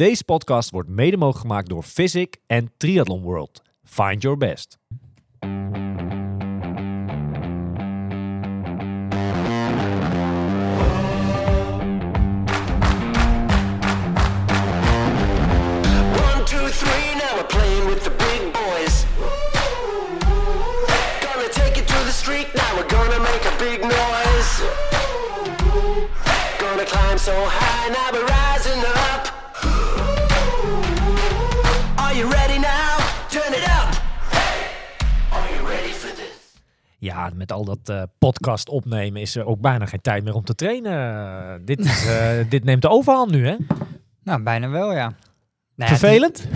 Deze podcast wordt mede mogelijk gemaakt door Physic en Triathlon World. Find your best. Two, three, now we're playing Ja, met al dat eh, podcast opnemen is er ook bijna geen tijd meer om te trainen. Eh, dit, is, eh, dit neemt de overhand nu, hè? Nou, bijna wel, ja. Nou Vervelend?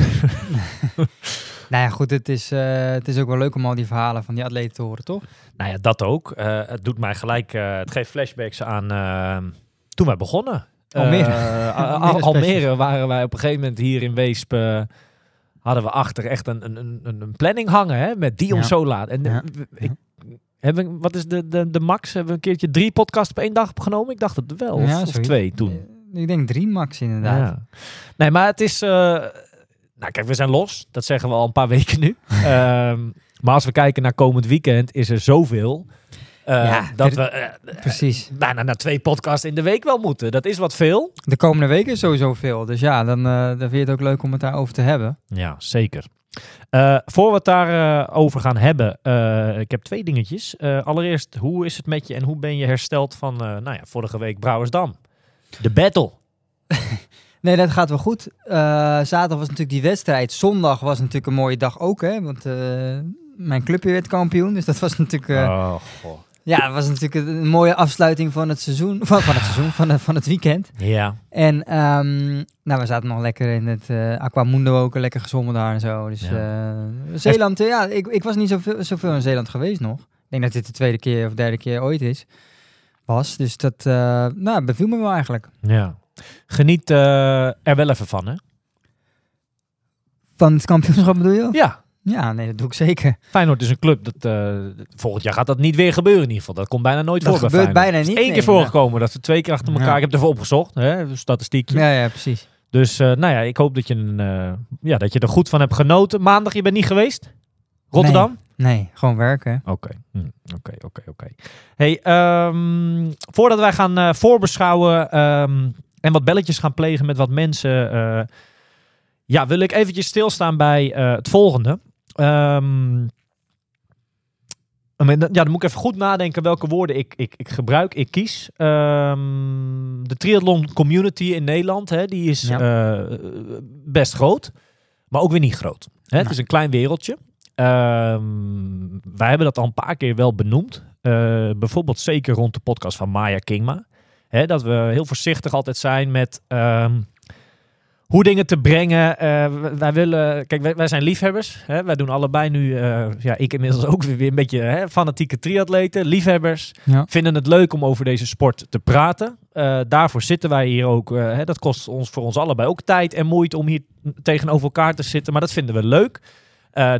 nou ja, goed, het is, het is ook wel leuk om al die verhalen van die atleten te horen, toch? Nou ja, dat ook. Het doet mij gelijk, het geeft flashbacks aan toen wij begonnen. Almere. Al- Almere waren wij op een gegeven moment hier in Weesp. hadden we achter echt een, een, een, een planning hangen hè, met Dion Ja. Sola. En Ja. ik, hebben, wat is de, de, de max? Hebben we een keertje drie podcasts op één dag opgenomen? Ik dacht het wel. Of, Ja, of twee toen. Eh, Ik denk drie max inderdaad. Ja. Nee, maar het is. eh, nou, kijk, we zijn los. Dat zeggen we al een paar weken nu. Ehm, maar als we kijken naar komend weekend, is er zoveel. eh, Ja, dat we Precies. bijna naar twee podcasts in de week wel moeten. Dat is wat veel. De komende weken is sowieso veel. Dus ja, dan, dan vind je het ook leuk om het daarover te hebben. Ja, zeker. Eh, voor we het daarover over gaan hebben, eh, ik heb twee dingetjes. Eh, allereerst, hoe is het met je en hoe ben je hersteld van, nou ja, vorige week Brouwersdam? De battle. Nee, dat gaat wel goed. Zaterdag was natuurlijk die wedstrijd. Zondag was natuurlijk een mooie dag ook, hè. Want mijn clubje werd kampioen. Dus dat was natuurlijk... oh, goh. Ja, het was natuurlijk een, mooie afsluiting van het seizoen. Van, van het seizoen, van, van het weekend. Ja, En ehm, nou, we zaten nog lekker in het eh Aquamundo ook, lekker gezwommen daar en zo. Dus Ja. eh, Zeeland, eh, ja, ik, ik was niet zoveel, zoveel in Zeeland geweest nog. Ik denk dat dit de tweede keer of derde keer ooit is. Was, dus dat eh, nou, beviel me wel eigenlijk. ja. Geniet er wel even van, hè? Van het kampioenschap bedoel je? Ja, Ja, nee, dat doe ik zeker. Feyenoord is een club dat eh, volgend jaar gaat dat niet weer gebeuren in ieder geval. Dat komt bijna nooit Dat voor bij gebeurt Feyenoord. bijna niet, één nee, keer voorgekomen dat ze twee keer achter elkaar. Ja. Ik heb het even opgezocht, hè, statistiekje. Ja, ja, precies. Dus eh, nou ja, ik hoop dat je, een, eh, ja, dat je er goed van hebt genoten. Maandag, je bent niet geweest? Rotterdam? Nee, gewoon werken. Oké, hm, oké, oké, oké. Hey, ehm, voordat wij gaan voorbeschouwen ehm, en wat belletjes gaan plegen met wat mensen, ja, wil ik eventjes stilstaan bij het volgende. Ehm, ja, dan moet ik even goed nadenken welke woorden ik, ik, ik gebruik, ik kies. Ehm, de triathlon community in Nederland, hè, die is Ja. eh, best groot, maar ook weer niet groot. Hè? Het is een klein wereldje. Ehm, wij hebben dat al een paar keer wel benoemd. Eh, bijvoorbeeld zeker rond de podcast van Maya Kingma. Hè, dat we heel voorzichtig altijd zijn met hoe dingen te brengen. Eh, wij willen, kijk, wij, wij zijn liefhebbers. Hè? Wij doen allebei nu, eh, ja, ik inmiddels ook weer een beetje hè, fanatieke triatleten, liefhebbers. Ja. Vinden het leuk om over deze sport te praten. Eh, daarvoor zitten wij hier ook. hè, dat kost ons voor ons allebei ook tijd en moeite om hier tegenover elkaar te zitten. Maar dat vinden we leuk.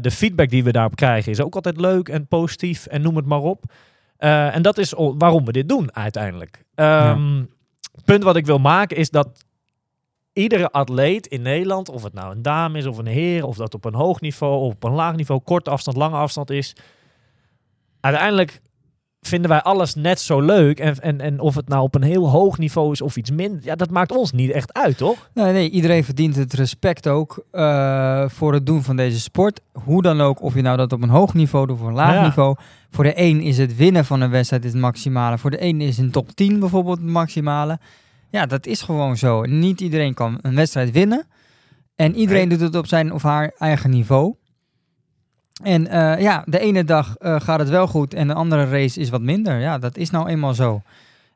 De feedback die we daarop krijgen is ook altijd leuk en positief en noem het maar op. En dat is waarom we dit doen uiteindelijk. Ehm, Punt wat ik wil maken is dat iedere atleet in Nederland, of het nou een dame is of een heer, of dat op een hoog niveau of op een laag niveau, korte afstand, lange afstand is, uiteindelijk vinden wij alles net zo leuk. En, en, en of het nou op een heel hoog niveau is of iets minder, ja, dat maakt ons niet echt uit, toch? Nee, nee, iedereen verdient het respect ook eh, voor het doen van deze sport. Hoe dan ook, of je nou dat op een hoog niveau doet of een laag Ja. niveau. Voor de een is het winnen van een wedstrijd het maximale. Voor de een is een top 10 bijvoorbeeld het maximale. Ja, dat is gewoon zo. Niet iedereen kan een wedstrijd winnen. En iedereen doet het op zijn of haar eigen niveau. En eh, ja, de ene dag eh, gaat het wel goed en de andere race is wat minder. Ja, dat is nou eenmaal zo.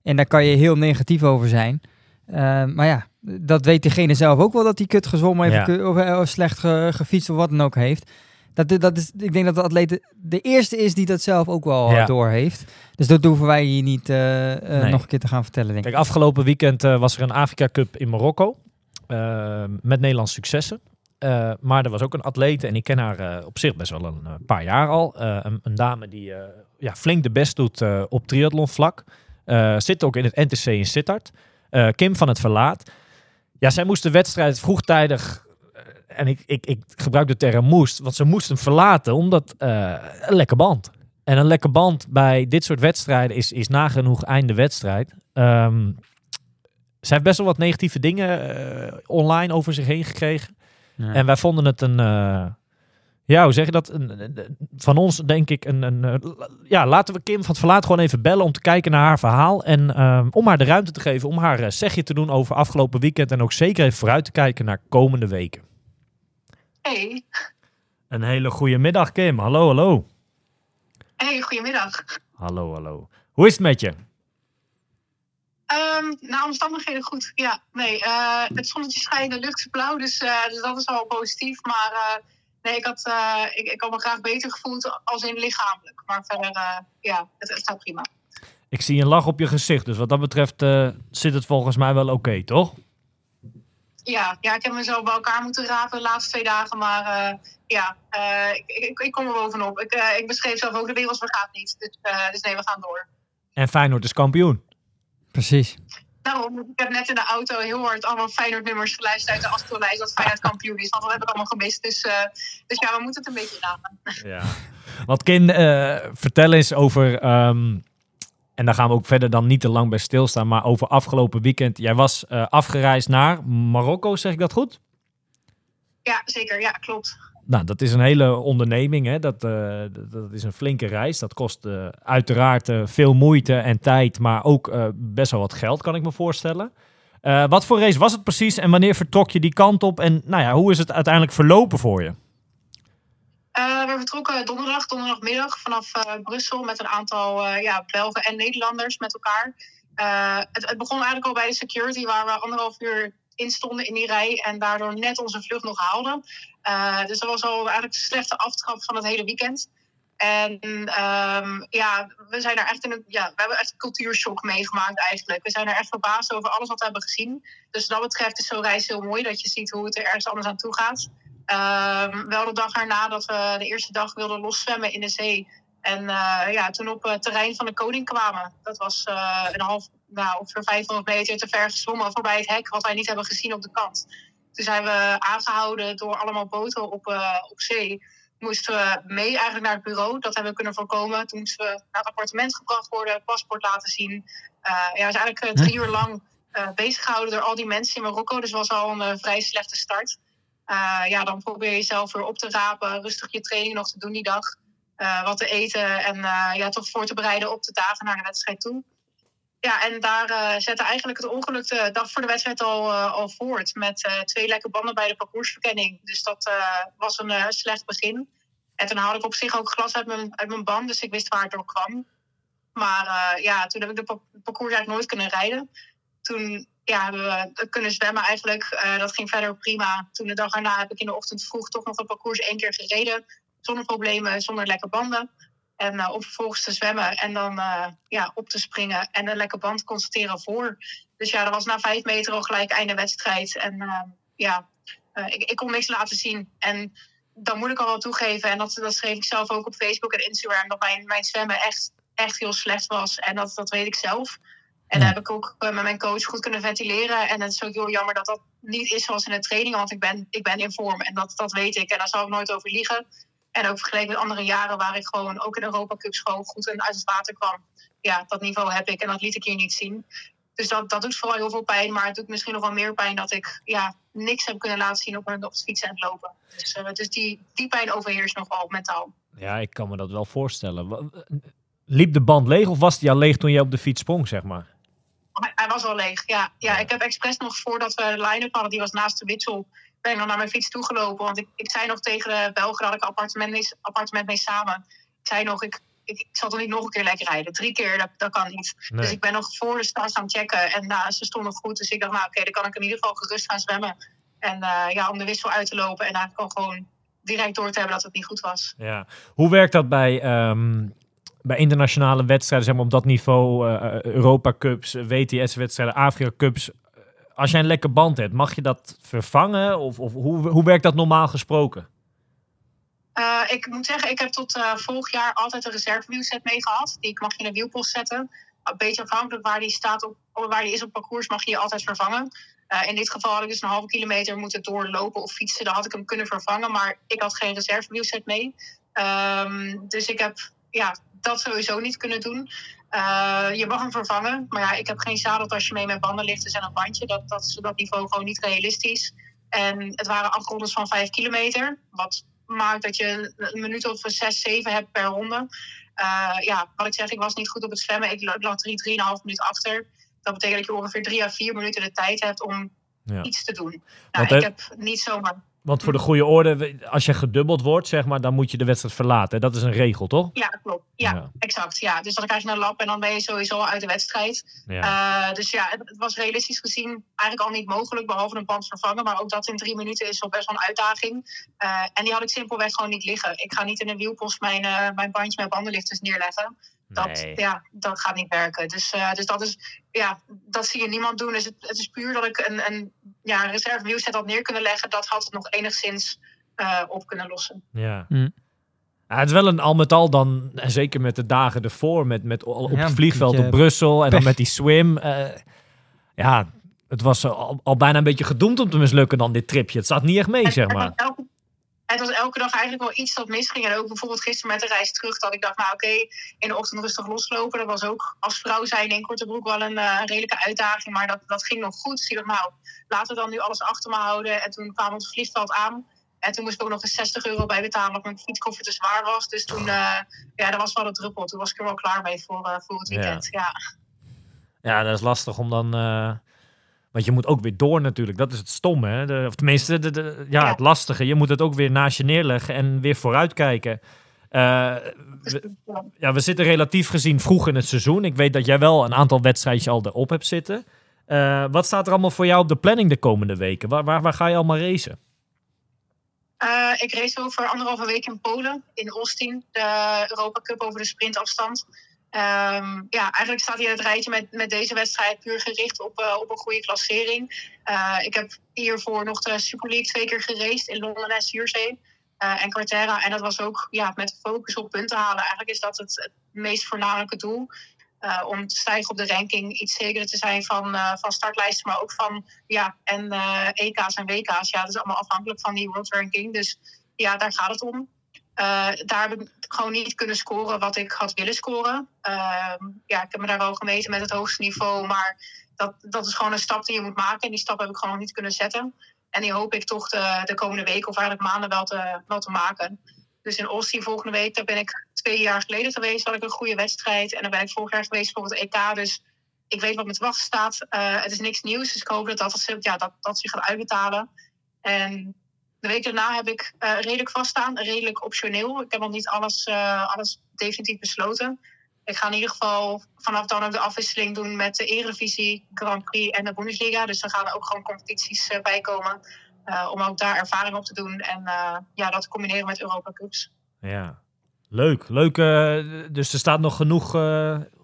En daar kan je heel negatief over zijn. Eh, maar ja, dat weet degene zelf ook wel dat hij kut gezwommen heeft Ja. of, of slecht ge- gefietst of wat dan ook heeft. Dat, dat is, ik denk dat de atleet de eerste is die dat zelf ook wel Ja. door heeft. Dus dat hoeven wij hier niet eh, eh, Nee. nog een keer te gaan vertellen, denk ik. Kijk, afgelopen weekend eh, was er een Afrika Cup in Marokko. met Nederlandse successen. Maar er was ook een atlete, en ik ken haar op zich best wel een paar jaar al. Een, een dame die ja, flink de best doet op triathlonvlak. Zit ook in het NTC in Sittard. Kim van het Verlaat. Ja, zij moest de wedstrijd vroegtijdig. En ik, ik, ik gebruik de term moest, want ze moesten hem verlaten omdat eh, een lekke band. En een lekke band bij dit soort wedstrijden is, is nagenoeg einde wedstrijd. Ehm zij heeft best wel wat negatieve dingen eh, online over zich heen gekregen. Ja. En wij vonden het een. eh, ja, hoe zeg je dat? Een, een- een- van ons denk ik een. een ja, laten we Kim van het Verlaat gewoon even bellen om te kijken naar haar verhaal. En ehm, om haar de ruimte te geven om haar zegje te doen over afgelopen weekend. En ook zeker even vooruit te kijken naar komende weken. Hey, Een hele goede middag, Kim. Hallo, hallo. hey, goedemiddag. Hallo, hallo. Hoe is het met je? Naar omstandigheden goed. Ja, nee, eh, het zonnetje schijnt, de lucht is blauw, dus, eh, dus dat is wel positief. Maar eh, nee, ik had, ik, ik had me graag beter gevoeld als in lichamelijk. Maar verder, ja, het, het gaat prima. Ik zie een lach op je gezicht, dus wat dat betreft zit het volgens mij wel oké, toch? Ja, ja, ik heb mezelf bij elkaar moeten rapen de laatste twee dagen, maar eh, ja, eh, ik, ik, ik kom er bovenop. Ik, eh, ik beschreef zelf ook, de wereld vergaat niet. Dus, eh, dus nee, we gaan door. En Feyenoord is kampioen. Precies. Daarom, ik heb net in de auto heel hard allemaal Feyenoord-nummers geluisterd uit de Astrolijst dat Feyenoord kampioen is. Want dat heb ik allemaal gemist. Dus, eh, dus ja, we moeten het een beetje raden. Ja. Want Kim, eh, vertel eens over, ehm, en daar gaan we ook verder dan niet te lang bij stilstaan, maar over afgelopen weekend. Jij was eh, afgereisd naar Marokko, zeg ik dat goed? Ja, zeker. Ja, klopt. Nou, dat is een hele onderneming. Hè? Dat, eh, dat, is een flinke reis. Dat kost eh, uiteraard veel moeite en tijd, maar ook best wel wat geld, kan ik me voorstellen. Wat voor race was het precies en wanneer vertrok je die kant op? En nou ja, hoe is het uiteindelijk verlopen voor je? Eh, we vertrokken donderdag, donderdagmiddag vanaf eh, Brussel met een aantal eh, ja, Belgen en Nederlanders met elkaar. Het, het begon eigenlijk al bij de security, waar we anderhalf uur in stonden in die rij en daardoor net onze vlucht nog haalden. Dus dat was al eigenlijk de slechte aftrap van het hele weekend. En ehm, ja, we zijn er echt in een, ja, we hebben echt een cultuurshock meegemaakt eigenlijk. We zijn er echt verbaasd over alles wat we hebben gezien. Dus wat dat betreft is zo'n reis heel mooi dat je ziet hoe het er ergens anders aan toe gaat. Ehm, wel de dag erna dat we de eerste dag wilden loszwemmen in de zee. En eh, ja, toen op het terrein van de koning kwamen. Dat was eh, een half, nou, ongeveer 500 meter te ver gezwommen voorbij het hek, wat wij niet hebben gezien op de kant. Toen zijn we aangehouden door allemaal boten op, eh, op zee. Moesten we mee eigenlijk naar het bureau. Dat hebben we kunnen voorkomen. Toen moesten we naar het appartement gebracht worden, paspoort laten zien. Eh, ja, we zijn eigenlijk drie uur lang eh, bezig gehouden door al die mensen in Marokko. Dus was al een vrij slechte start. Eh, ja, dan probeer je jezelf weer op te rapen, rustig je training nog te doen die dag. eh, wat te eten en eh, ja, toch voor te bereiden op de dagen naar de wedstrijd toe. Ja, en daar zette eigenlijk het ongeluk de dag voor de wedstrijd al, al voort. Met twee lekke banden bij de parcoursverkenning. Dus dat was een slecht begin. En toen haalde ik op zich ook glas uit mijn, uit mijn band, dus ik wist waar het door kwam. Maar ja, toen heb ik de pa- parcours eigenlijk nooit kunnen rijden. Toen ja, hebben we kunnen zwemmen eigenlijk. Eh, dat ging verder prima. Toen de dag erna heb ik in de ochtend vroeg toch nog het parcours één keer gereden. Zonder problemen, zonder lekke banden. En eh, om vervolgens te zwemmen en dan eh, ja, op te springen en een lekke band constateren voor. Dus ja, dat was na vijf meter al gelijk einde wedstrijd. En eh, ja, ik, ik kon niks laten zien. En dan moet ik al wel toegeven, en dat, dat schreef ik zelf ook op Facebook en Instagram, dat mijn, mijn zwemmen echt, echt heel slecht was. En dat, dat weet ik zelf. En Ja. daar heb ik ook eh, met mijn coach goed kunnen ventileren. En het is ook heel jammer dat dat niet is zoals in de training, want ik ben, ik ben in vorm en dat, dat weet ik. En daar zal ik nooit over liegen. En ook vergeleken met andere jaren waar ik gewoon ook in Europa Cups gewoon goed en uit het water kwam. Ja, dat niveau heb ik en dat liet ik hier niet zien. Dus dat, dat doet vooral heel veel pijn. Maar het doet misschien nog wel meer pijn dat ik ja, niks heb kunnen laten zien op, een- op het fietsen en het lopen. Dus, eh, dus die, die pijn overheerst nog wel mentaal. Ja, ik kan me dat wel voorstellen. Wa- Liep de band leeg of was die al leeg toen je op de fiets sprong, zeg maar? Hij, was al leeg, ja. ja. Ik heb expres nog voordat we de line-up hadden, die was naast de witsel, ben ik nog naar mijn fiets toegelopen. Want ik, ik zei nog tegen de Belgen dat ik appartement mee, appartement mee samen. Ik zei nog, ik, ik, ik zal toch niet nog een keer lekker rijden. Drie keer, dat, dat kan niet. Dus ik ben nog voor de start gaan checken. En nou, ze stonden goed. Dus ik dacht, nou oké, dan kan ik in ieder geval gerust gaan zwemmen. En eh, ja, om de wissel uit te lopen en eigenlijk gewoon direct door te hebben dat het niet goed was. Ja. Hoe werkt dat bij, ehm, bij internationale wedstrijden, zeg maar op dat niveau, eh, Europa Cups, WTS-wedstrijden, Afrika Cups? Als jij een lekke band hebt, mag je dat vervangen? Of, of hoe, hoe werkt dat normaal gesproken? Eh, ik moet zeggen, ik heb tot eh, vorig jaar altijd een reservewielset mee gehad. Die mag je in een wielpost zetten. een beetje afhankelijk waar die staat op, waar die is op parcours, mag je je altijd vervangen. Eh, in dit geval had ik dus een halve kilometer moeten doorlopen of fietsen. Dan had ik hem kunnen vervangen, maar ik had geen reservewielset mee. Ehm, dus ik heb ja, dat sowieso niet kunnen doen. Eh, je mag hem vervangen, maar ja, ik heb geen zadeltasje mee met bandenlifters en een bandje. Dat, dat is op dat niveau gewoon niet realistisch. En het waren acht rondes van vijf kilometer, wat maakt dat je een minuut of zes, zeven hebt per ronde. Eh, ja, wat ik zeg, ik was niet goed op het zwemmen. Ik lag drie, drieënhalf minuten achter. Dat betekent dat je ongeveer drie à vier minuten de tijd hebt om Ja. iets te doen. Nou, Want, ik heb niet zomaar Want voor de goede orde, als je gedubbeld wordt, zeg maar, dan moet je de wedstrijd verlaten. Dat is een regel, toch? Ja, klopt. Ja, Ja. exact. Ja. Dus dan krijg je een lap en dan ben je sowieso uit de wedstrijd. Ja. Eh, dus ja, het, was realistisch gezien eigenlijk al niet mogelijk, behalve een band vervangen. Maar ook dat in drie minuten is al best wel een uitdaging. Eh, en die had ik simpelweg gewoon niet liggen. Ik ga niet in een wielpost mijn, eh, mijn bandje met bandenlifters neerleggen. Dat, Nee. ja, dat gaat niet werken. Dus, eh, dus dat is, ja, dat zie je niemand doen. Dus het, het is puur dat ik een, een, ja, een reserve wielset had neer kunnen leggen. Dat had het nog enigszins eh, op kunnen lossen. Ja. Hm. Ja, het is wel een al met al dan, en zeker met de dagen ervoor, met, met op Ja, het vliegveld beetje op Brussel en dan met die swim. eh, ja, het was al, al bijna een beetje gedoemd om te mislukken dan dit tripje. Het zat niet echt mee, zeg maar. elke, het was elke dag eigenlijk wel iets dat misging. En ook bijvoorbeeld gisteren met de reis terug. Dat ik dacht, nou oké, in de ochtend rustig loslopen. Dat was ook als vrouw zijn in korte broek wel een, eh, redelijke uitdaging. Maar dat, dat ging nog goed. Dus ik dacht, nou, laten we dan nu alles achter me houden. En toen kwamen we het vliegveld aan. En toen moest ik ook nog eens 60 euro bij betalen. Omdat mijn fietskoffer te zwaar was. Dus toen, eh, ja, dat was wel een druppel. Toen was ik er wel klaar mee voor, eh, voor het Ja. weekend. Ja. Ja, dat is lastig om dan... want je moet ook weer door natuurlijk. Dat is het stomme, hè? De, of tenminste, de, de- ja, Ja. het lastige. Je moet het ook weer naast je neerleggen en weer vooruitkijken. Eh, we, ja, we zitten relatief gezien vroeg in het seizoen. Ik weet dat jij wel een aantal wedstrijdjes al erop hebt zitten. Eh, wat staat er allemaal voor jou op de planning de komende weken? Waar, waar, waar ga je allemaal racen? Eh, ik race over anderhalve week in Polen, in Austin, de Europa Cup over de sprintafstand. Ehm, ja, eigenlijk staat hier het rijtje met, met deze wedstrijd puur gericht op, eh, op een goede klassering. Eh, ik heb hiervoor nog de Super League twee keer geraced in Londen en Zuurzee eh, en Quarterra. En dat was ook ja, met focus op punten halen. Eigenlijk is dat het, meest voornamelijke doel. Om te stijgen op de ranking, iets zekerder te zijn van, van startlijsten, maar ook van ja, en EK's en WK's. Ja, dat is allemaal afhankelijk van die world ranking. Dus ja, daar gaat het om. Eh, daar heb ik gewoon niet kunnen scoren wat ik had willen scoren. Ehm, ja, ik heb me daar wel gemeten met het hoogste niveau, maar dat, dat is gewoon een stap die je moet maken. En die stap heb ik gewoon niet kunnen zetten. En die hoop ik toch de, de komende weken of eigenlijk maanden wel te, wel te maken. Dus in Austin volgende week, daar ben ik twee jaar geleden geweest. Had ik een goede wedstrijd. En dan ben ik vorig jaar geweest voor het EK. Dus ik weet wat me te wachten staat. Eh, het is niks nieuws. Dus ik hoop dat dat, ja, dat, dat zich gaat uitbetalen. En de week daarna heb ik eh, redelijk vaststaan. Redelijk optioneel. Ik heb nog niet alles, eh, alles definitief besloten. Ik ga in ieder geval vanaf dan ook de afwisseling doen met de Eredivisie, Grand Prix en de Bundesliga. Dus er gaan ook gewoon competities eh, bij komen. om ook daar ervaring op te doen. En ja, dat combineren met Europa Cups. Ja, leuk. leuk dus er staat nog genoeg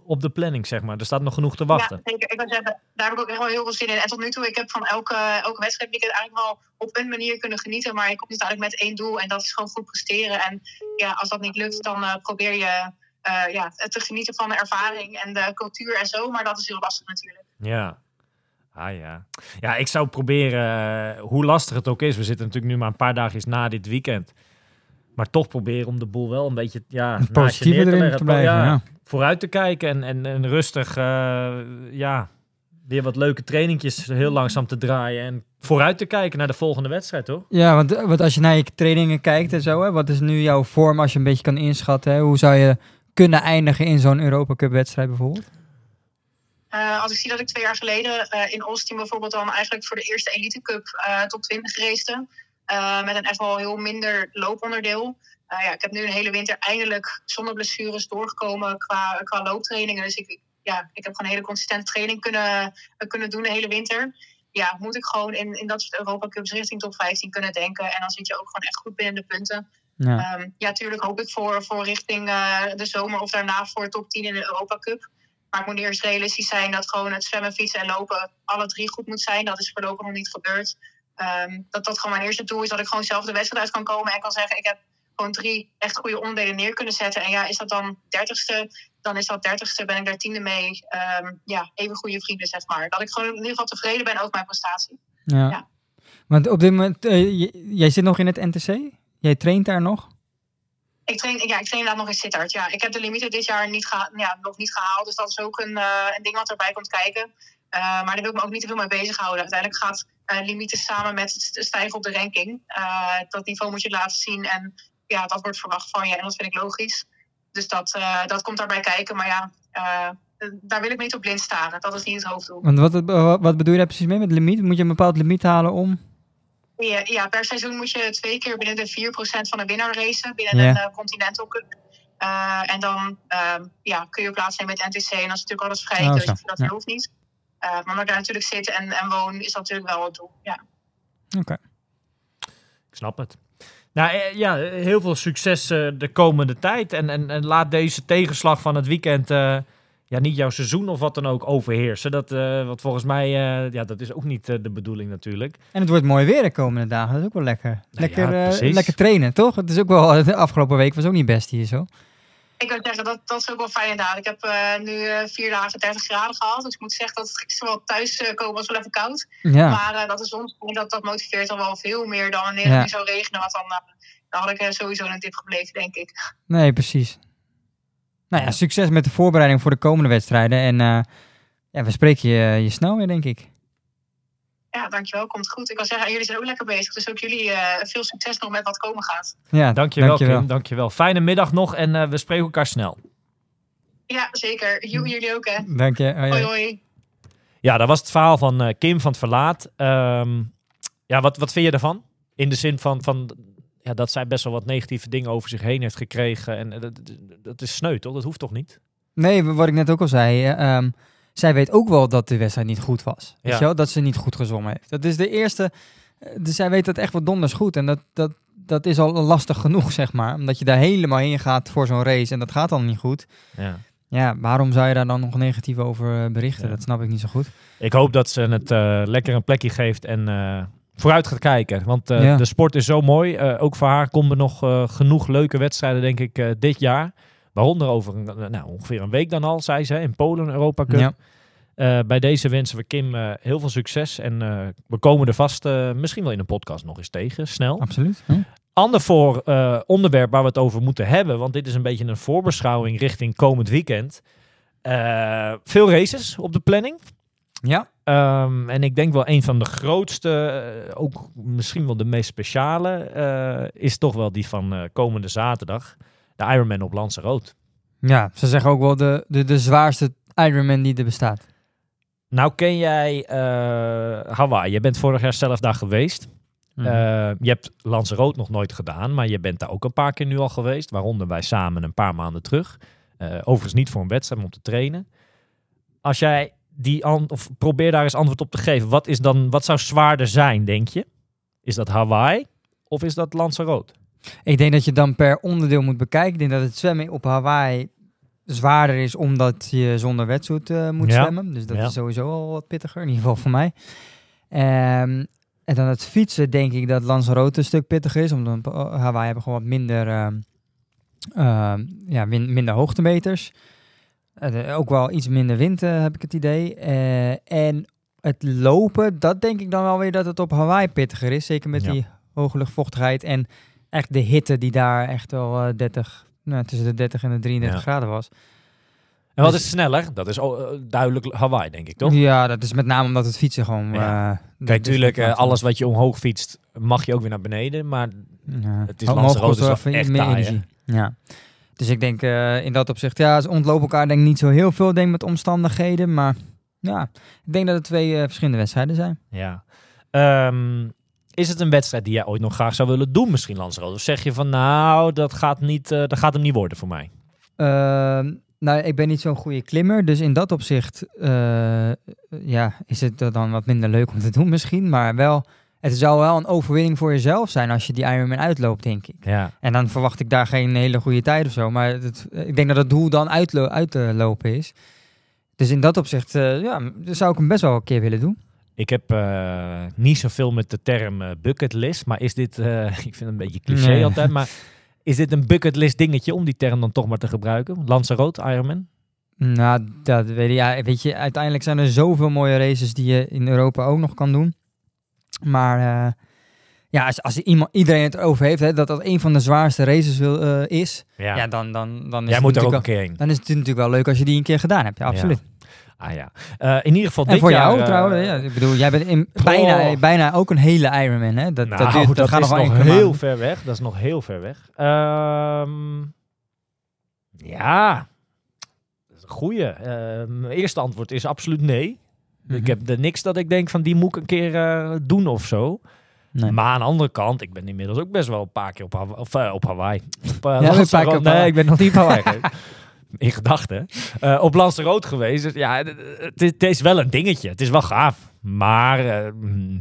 op de planning, zeg maar. Er staat nog genoeg te wachten. Ja, zeker. Ik wil zeggen, daar heb ik ook echt wel heel veel zin in. En tot nu toe, ik heb van elke, elke wedstrijd weekend eigenlijk wel op een manier kunnen genieten. Maar ik kom uiteindelijk met één doel en dat is gewoon goed presteren. En ja, als dat niet lukt, dan eh, probeer je eh, ja, te genieten van de ervaring en de cultuur en zo. Maar dat is heel lastig natuurlijk. Ja. Ah ja. Ja, ik zou proberen, eh, hoe lastig het ook is. We zitten natuurlijk nu maar een paar dagjes na dit weekend. Maar toch proberen om de boel wel een beetje ja, naast je positieve neer te erin leggen. te blijven, ja. Vooruit te kijken en, en, en rustig, eh, ja, weer wat leuke trainingjes heel langzaam te draaien. En vooruit te kijken naar de volgende wedstrijd, toch? Ja, want, want als je naar je trainingen kijkt en zo, hè, wat is nu jouw vorm als je een beetje kan inschatten? Hè? Hoe zou je kunnen eindigen in zo'n Europa Cup wedstrijd bijvoorbeeld? Eh, als ik zie dat ik twee jaar geleden eh, in Austin bijvoorbeeld dan eigenlijk voor de eerste Elite Cup eh top 20 race. eh, met een echt wel heel minder looponderdeel. Eh, ja, ik heb nu een hele winter eindelijk zonder blessures doorgekomen qua, qua looptrainingen. Dus ik, ja, ik heb gewoon een hele consistente training kunnen, eh, kunnen doen de hele winter. Ja, moet ik gewoon in, in dat soort Europa Cups richting top 15 kunnen denken. En dan zit je ook gewoon echt goed binnen de punten. Ja. Ehm, ja, tuurlijk hoop ik voor, voor richting eh, de zomer of daarna voor top 10 in de Europa Cup. Maar ik moet eerst realistisch zijn dat gewoon het zwemmen, fietsen en lopen alle drie goed moet zijn. Dat is voorlopig nog niet gebeurd. Ehm, dat dat gewoon mijn eerste doel is. Dat ik gewoon zelf de wedstrijd uit kan komen en kan zeggen: ik heb gewoon drie echt goede onderdelen neer kunnen zetten. En ja, is dat dan dertigste, dan is dat dertigste, ben ik daar tiende mee. Ehm, ja, even goede vrienden, zeg maar. Dat ik gewoon in ieder geval tevreden ben over mijn prestatie. Ja. Ja. Want op dit moment, eh, jij zit nog in het NTC? Jij traint daar nog? Ik train, ja, ik train inderdaad nog in Sittard. Ja, ik heb de limieten dit jaar niet geha- ja, nog niet gehaald. Dus dat is ook een, eh, een ding wat erbij komt kijken. Eh, maar daar wil ik me ook niet te veel mee bezighouden. Uiteindelijk gaat eh limieten samen met het st- stijgen op de ranking. Dat niveau moet je laten zien. En ja, dat wordt verwacht van je. En dat vind ik logisch. Dus dat, eh, dat komt daarbij kijken. Maar ja, eh, daar wil ik niet op blind staren. Dat is niet het hoofddoel. Want wat, wat bedoel je daar precies mee met limiet? Moet je een bepaald limiet halen om? Ja, ja, per seizoen moet je twee keer binnen de 4% van de winnaar racen. Binnen Ja. een eh, Continental Cup. Eh, en dan ehm, ja, kun je plaatsnemen met NTC. En dat is natuurlijk alles vrij. Oh, dus dat Ja. hoeft niet. Eh, maar omdat ik daar natuurlijk zit en, en woon, is dat natuurlijk wel het doel. Ja. Oké. Ik snap het. Nou eh, ja, heel veel succes eh, de komende tijd. En, en, en laat deze tegenslag van het weekend eh, ja, niet jouw seizoen of wat dan ook overheersen. Dat, eh wat volgens mij, ja, dat is ook niet de bedoeling natuurlijk. En het wordt mooi weer de komende dagen. Dat is ook wel lekker. Lekker, ja, eh, precies. lekker trainen, toch? Het is ook wel, de afgelopen week was ook niet best hier zo. Ik wil zeggen, dat, dat is ook wel fijn inderdaad. Ik heb eh, nu eh, vier dagen 30 graden gehad. Dus ik moet zeggen dat het gisteren wel thuis eh, komen was wel even koud. Ja, Maar dat is ons, dat, dat motiveert dan wel veel meer dan wanneer Ja. het nu zou regenen. Want dan, dan had ik sowieso een tip gebleven, denk ik. nee, precies. Nou ja, succes met de voorbereiding voor de komende wedstrijden. En ja, we spreken je, je snel weer, denk ik. Ja, dankjewel. Komt goed. Ik wil zeggen, jullie zijn ook lekker bezig. Dus ook jullie eh, veel succes nog met wat komen gaat. Ja, Dankjewel, dankjewel. Kim. Dankjewel. Fijne middag nog en eh, we spreken elkaar snel. Ja, zeker. Joe, jullie ook, hè. Dank je. Hoi, Hoi. Ja, dat was het verhaal van eh, Kim van het Verlaat. Ehm, ja, wat, wat vind je ervan? In de zin van, van ja, dat zij best wel wat negatieve dingen over zich heen heeft gekregen. En dat, dat is sneu, toch? Dat hoeft toch niet? Nee, wat ik net ook al zei. eh, ehm, zij weet ook wel dat de wedstrijd niet goed was. Weet Ja. je wel? Dat ze niet goed gezongen heeft. Dat is de eerste. eh, Dus zij weet dat echt wat donders goed. En dat, dat, dat is al lastig genoeg, zeg maar. Omdat je daar helemaal heen gaat voor zo'n race en dat gaat dan niet goed. Ja. Ja, waarom zou je daar dan nog negatief over eh, berichten? Ja. Dat snap ik niet zo goed. Ik hoop dat ze het eh, lekker een plekje geeft en vooruit gaat kijken. Want Ja. de sport is zo mooi. Ook voor haar komen er nog genoeg leuke wedstrijden, denk ik, dit jaar. Waaronder over een, nou, ongeveer een week dan al, zei ze, in Polen Europa Cup. Ja. Eh, bij deze wensen we Kim eh, heel veel succes. En eh, we komen er vast misschien wel in een podcast nog eens tegen, snel. Absoluut. Hm? Ander voor onderwerp waar we het over moeten hebben, want dit is een beetje een voorbeschouwing richting komend weekend. Veel races op de planning. Ja. Ehm, en ik denk wel een van de grootste, ook misschien wel de meest speciale, is toch wel die van komende zaterdag. De Ironman op Lanzarote. Ja, ze zeggen ook wel de, de, de zwaarste Ironman die er bestaat. Nou ken jij eh, Hawaii. Je bent vorig jaar zelf daar geweest. Mhm. Eh, je hebt Lanzarote nog nooit gedaan, maar je bent daar ook een paar keer nu al geweest. Waaronder wij samen een paar maanden terug. Eh, overigens niet voor een wedstrijd, maar om te trainen. Als jij die an- of probeer daar eens antwoord op te geven. Wat, is dan, wat zou zwaarder zijn, denk je? Is dat Hawaii of is dat Lanzarote? Ik denk dat je dan per onderdeel moet bekijken. Ik denk dat het zwemmen op Hawaii zwaarder is omdat je zonder wetsuit eh, moet Ja. zwemmen. Dus dat Ja. is sowieso al wat pittiger, in ieder geval voor mij. Ehm, en dan het fietsen denk ik dat Lanzarote een stuk pittiger is. Omdat Hawaii hebben gewoon wat minder, ehm, ehm, ja, min- minder hoogtemeters. Eh, ook wel iets minder wind heb ik het idee. Eh, en het lopen, dat denk ik dan wel weer dat het op Hawaii pittiger is. Zeker met Ja. die hoge luchtvochtigheid en echt de hitte die daar echt wel eh, 30, nou, tussen de 30 en de 33 Ja. graden was. En wat Dus- is sneller? Dat is oh, eh, duidelijk Hawaii, denk ik, toch? Ja, dat is met name omdat het fietsen gewoon... Ja. eh, Kijk, de- tuurlijk, de- eh, alles wat je omhoog fietst, mag je ook weer naar beneden. Maar Ja. Het is Lanzarote even echt meer taai, hè? energie. Ja. Dus ik denk in dat opzicht, ja, ze ontlopen elkaar denk ik niet zo heel veel denk ik, met omstandigheden. Maar ja, ik denk dat het twee verschillende wedstrijden zijn. ja. Ehm, is het een wedstrijd die jij ooit nog graag zou willen doen, misschien Lanzarote? Of zeg je van, nou, dat gaat, niet, eh, dat gaat hem niet worden voor mij? Ehm, nou, ik ben niet zo'n goede klimmer, dus in dat opzicht eh, ja, is het dan wat minder leuk om te doen misschien. Maar wel, het zou wel een overwinning voor jezelf zijn als je die Ironman uitloopt, denk ik. Ja. En dan verwacht ik daar geen hele goede tijd of zo. Maar het, ik denk dat het doel dan uitlo uit te lopen is. Dus in dat opzicht eh, ja, zou ik hem best wel een keer willen doen. Ik heb eh, niet zoveel met de term eh, bucketlist, maar is dit, eh, ik vind het een beetje cliché Nee. altijd, maar Is dit een bucketlist dingetje om die term dan toch maar te gebruiken? Lanzarote, Ironman? Nou, dat weet ik. Ja, weet je, uiteindelijk zijn er zoveel mooie races die je in Europa ook nog kan doen. Maar ja, als, als iemand, iedereen het erover heeft, hè, dat dat een van de zwaarste races wil, is, Ja. ja. dan, dan, dan, is Jij het moet er ook natuurlijk een keer heen. dan is het natuurlijk wel leuk als je die een keer gedaan hebt. Ja, absoluut. Ah ja. Eh, in ieder geval En dit voor jaar... jou eh, trouwens, ja, ik bedoel, jij bent in, bijna, bijna ook een hele Ironman, hè? Dat, Nou, dat, gaat is nog heel ver weg. Dat is nog heel ver weg. Ehm, ja, dat is een goeie. Ehm, mijn eerste antwoord is absoluut nee. Ik Mhm. heb er niks dat ik denk van die moet ik een keer eh, doen of zo. Nee. Maar aan de andere kant, ik ben inmiddels ook best wel een paar keer op, Hawa- of, op Hawaii. Op, een paar keer op nee, Hawaii. ik ben nog niet op Hawaii. In gedachten. Eh, op Lanzarote geweest. Dus ja, het, het is- wel een dingetje. Het is wel gaaf. Maar, eh,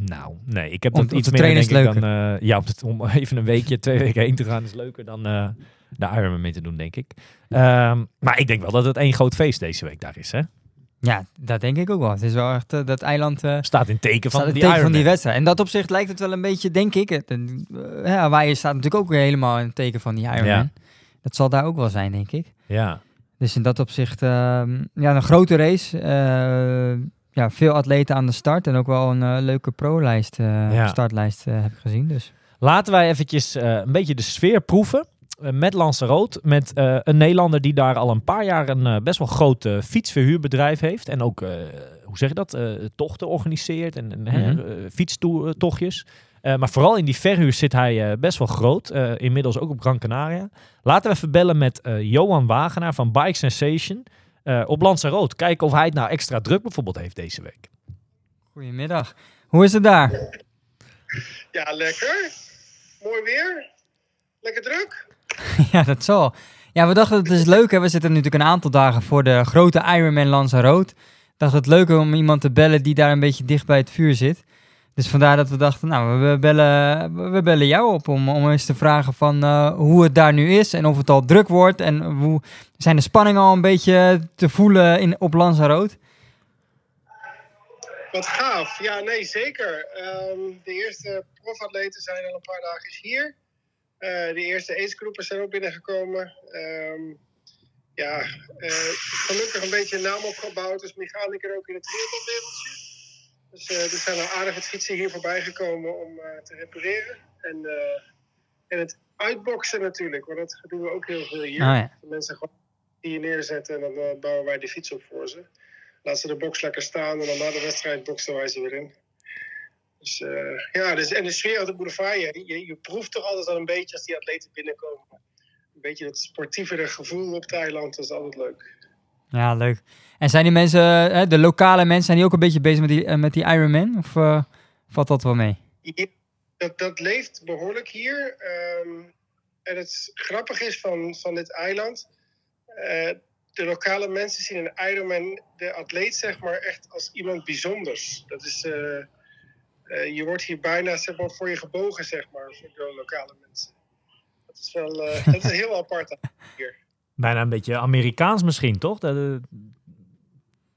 nou, nee. Ik heb Om- iets meer, denk ik, dan... eh, ja, om, even een weekje, twee weken heen te gaan is leuker dan de Ironman mee te doen, denk ik. Ehm, maar ik denk wel dat het één groot feest deze week daar is, hè? Ja, dat denk ik ook wel. Het is wel echt dat eiland... Staat in teken van staat het die teken van die wedstrijd. En dat opzicht lijkt het wel een beetje, denk ik. Het, ja, Hawaii staat natuurlijk ook weer helemaal in het teken van die Ironman. Ja. Dat zal daar ook wel zijn, denk ik. Ja. Dus in dat opzicht, ehm, ja, een grote race. eh, ja, veel atleten aan de start. En ook wel een eh, leuke pro-lijst, eh, Ja. startlijst heb ik gezien. Dus. Laten wij eventjes een beetje de sfeer proeven. met Lanzarote. Met eh, een Nederlander die daar al een paar jaar een best wel groot fietsverhuurbedrijf heeft. En ook, hoe zeg je dat, tochten organiseert en, en Mhm. fietstochtjes. Eh, maar vooral in die verhuur zit hij eh, best wel groot. eh, inmiddels ook op Gran Canaria. Laten we even bellen met eh, Johan Wagenaar van Bike Sensation. eh, op Lanzarote. Kijken of hij het nou extra druk bijvoorbeeld heeft deze week. Goedemiddag. Hoe is het daar? Ja, lekker. Mooi weer. Lekker druk. ja, dat zal. Ja, we dachten het is leuk. Hè? We zitten natuurlijk een aantal dagen voor de grote Ironman Lanzarote. dacht het leuk om iemand te bellen die daar een beetje dicht bij het vuur zit. Dus vandaar dat we dachten, nou, we bellen, we bellen jou op om, om eens te vragen van eh, hoe het daar nu is en of het al druk wordt en hoe zijn de spanningen al een beetje te voelen in, op Lanzarote. Wat gaaf. Ja, nee, zeker. Ehm, de eerste profatleten zijn al een paar dagen hier. Eh, de eerste acegroepen zijn ook binnengekomen. Ehm, ja, eh, gelukkig een beetje een naam opgebouwd. Dus mechaniker ook in het triathlonwereldje. Dus eh, er zijn al aardig wat fietsen hier voorbij gekomen om eh, te repareren. En, eh, en het uitboksen natuurlijk, want dat doen we ook heel veel hier. Ja. De mensen gewoon hier neerzetten en dan bouwen wij de fiets op voor ze. Laat ze de box lekker staan en dan na de wedstrijd boksen wij ze weer in. Dus ja, dus, en de sfeer op de boulevard, je, je, je proeft toch altijd al een beetje als die atleten binnenkomen. Een beetje dat sportievere gevoel op het eiland, dat is altijd leuk. Ja, leuk. En zijn die mensen, eh, de lokale mensen, zijn die ook een beetje bezig met die, eh, met die Ironman? Of eh, valt dat wel mee? Dat, dat leeft behoorlijk hier. Ehm, en het grappige is van, van dit eiland. de lokale mensen zien een Ironman, de atleet zeg maar, echt als iemand bijzonders. Dat is, je wordt hier bijna zeg maar, voor je gebogen, zeg maar, voor de lokale mensen. Dat is wel dat is heel apart hier. Bijna een beetje Amerikaans misschien, toch? Dat, eh,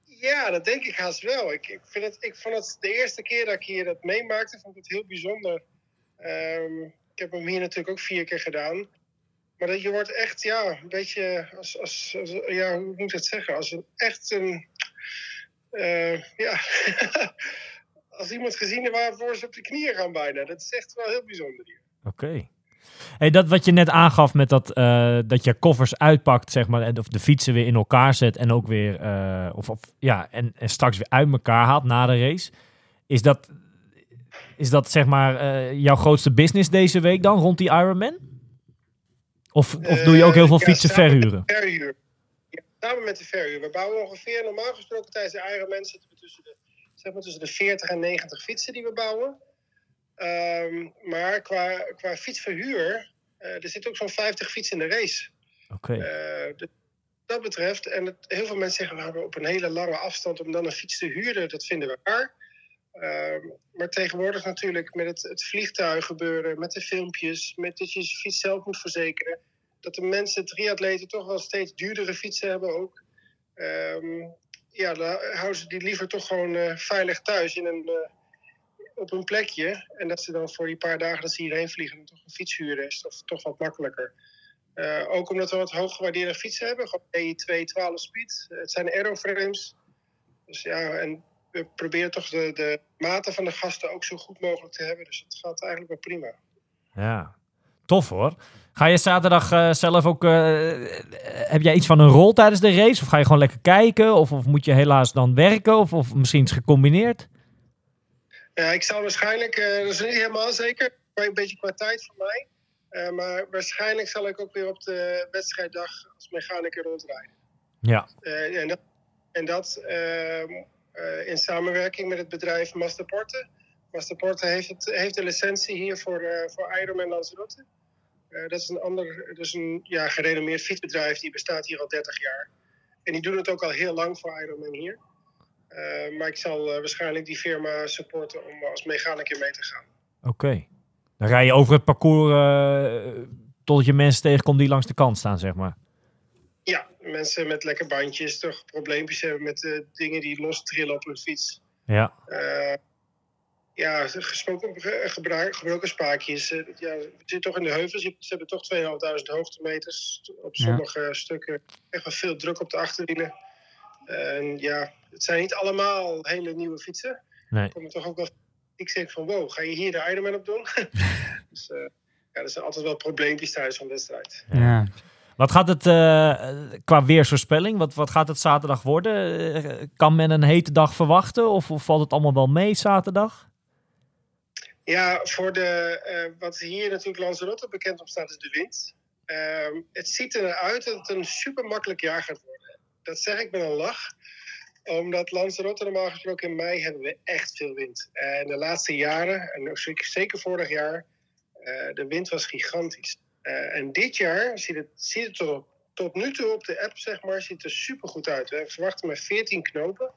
Ja, dat denk ik haast wel. Ik, ik, vind het, ik vond het de eerste keer dat ik hier dat meemaakte, vond ik het heel bijzonder. Ehm, ik heb hem hier natuurlijk ook vier keer gedaan. Maar dat je wordt echt, ja, een beetje, als, als, als- ja, hoe moet ik het zeggen? Als een echt een, eh, ja, als iemand gezien waarvoor ze op de knieën gaan bijna. Dat is echt wel heel bijzonder hier. Oké. Hey, dat wat je net aangaf met dat, eh, dat je koffers uitpakt, zeg maar, en of de fietsen weer in elkaar zet en ook weer, eh, of, of ja, en, en straks weer uit elkaar haalt na de race. Is dat, is dat zeg maar eh, jouw grootste business deze week dan rond die Ironman? Of, of doe je ook heel veel ja, fietsen met verhuren? verhuur. Ja, samen met de verhuur. We bouwen ongeveer, normaal gesproken tijdens de Ironman zitten we tussen de, zeg maar tussen de 40 en 90 fietsen die we bouwen. Ehm, maar qua, qua fietsverhuur, eh, er zit ook zo'n 50 fietsen in de race. Oké. Eh, dus dat betreft, en het, heel veel mensen zeggen nou, op een hele lange afstand om dan een fiets te huren, dat vinden we raar. Ehm, maar tegenwoordig natuurlijk met het, het vliegtuig gebeuren, met de filmpjes, met dat je je fiets zelf moet verzekeren. Dat de mensen, triatleten, toch wel steeds duurdere fietsen hebben ook. Ehm, ja, dan houden ze die liever toch gewoon eh, veilig thuis in een, op een plekje. En dat ze dan voor die paar dagen dat ze hierheen vliegen, toch een fiets huren is toch, toch wat makkelijker. Eh, ook omdat we wat hooggewaardeerde fietsen hebben. Gewoon E2 12 speed. Het zijn aeroframes. Dus ja, en we proberen toch de, de maten van de gasten ook zo goed mogelijk te hebben. Dus het gaat eigenlijk wel prima. Ja, tof hoor. Ga je zaterdag eh, zelf ook... eh, heb jij iets van een rol tijdens de race? Of ga je gewoon lekker kijken? Of, of moet je helaas dan werken? Of, of misschien is het gecombineerd? Ja, ik zal waarschijnlijk, eh, dat is niet helemaal zeker, maar een beetje qua tijd voor mij. Eh, maar waarschijnlijk zal ik ook weer op de wedstrijddag als mechanicus rondrijden. Ja. Eh, en dat, en dat ehm, eh, in samenwerking met het bedrijf Masterporte. Masterporte heeft, het, heeft de licentie hier voor, eh voor Ironman Lanzarote. Eh, dat is een ander, dus een ja, gerenommeerd fietsbedrijf, die bestaat hier al 30 jaar. En die doen het ook al heel lang voor Ironman hier. Eh, maar ik zal eh, waarschijnlijk die firma supporten om als mechanicus mee te gaan. Oké. Dan rij je over het parcours eh, totdat je mensen tegenkomt die langs de kant staan, zeg maar. Ja, mensen met lekke bandjes toch probleempjes hebben met dingen die los trillen op hun fiets. Ja. Ja, gesproken, ge- gebruik, gebroken spaakjes. ja, we zitten toch in de heuvels. Ze hebben toch 2500 hoogtemeters. Op Ja. sommige stukken echt wel veel druk op de achterwielen. En ja, het zijn niet allemaal hele nieuwe fietsen. Nee. Ik kom er toch ook wel... Ik zeg van, wow, ga je hier de Ironman op doen? dus eh, ja, er zijn altijd wel probleempjes tijdens zo'n wedstrijd. Ja. Wat gaat het eh, qua weersvoorspelling? Wat, wat gaat het zaterdag worden? Eh, kan men een hete dag verwachten? Of, of valt het allemaal wel mee zaterdag? Ja, voor de, eh, wat hier natuurlijk Lanzarote bekend op staat, is de wind. Ehm, het ziet eruit dat het een super makkelijk jaar gaat worden. Dat zeg ik met een lach. Omdat Lanzarote normaal gesproken in mei hebben we echt veel wind. En de laatste jaren, en zeker, vorig jaar, eh, de wind was gigantisch. Eh, en dit jaar ziet het, ziet het op- tot nu toe op de app, zeg maar, ziet er super goed uit. We verwachten maar 14 knopen.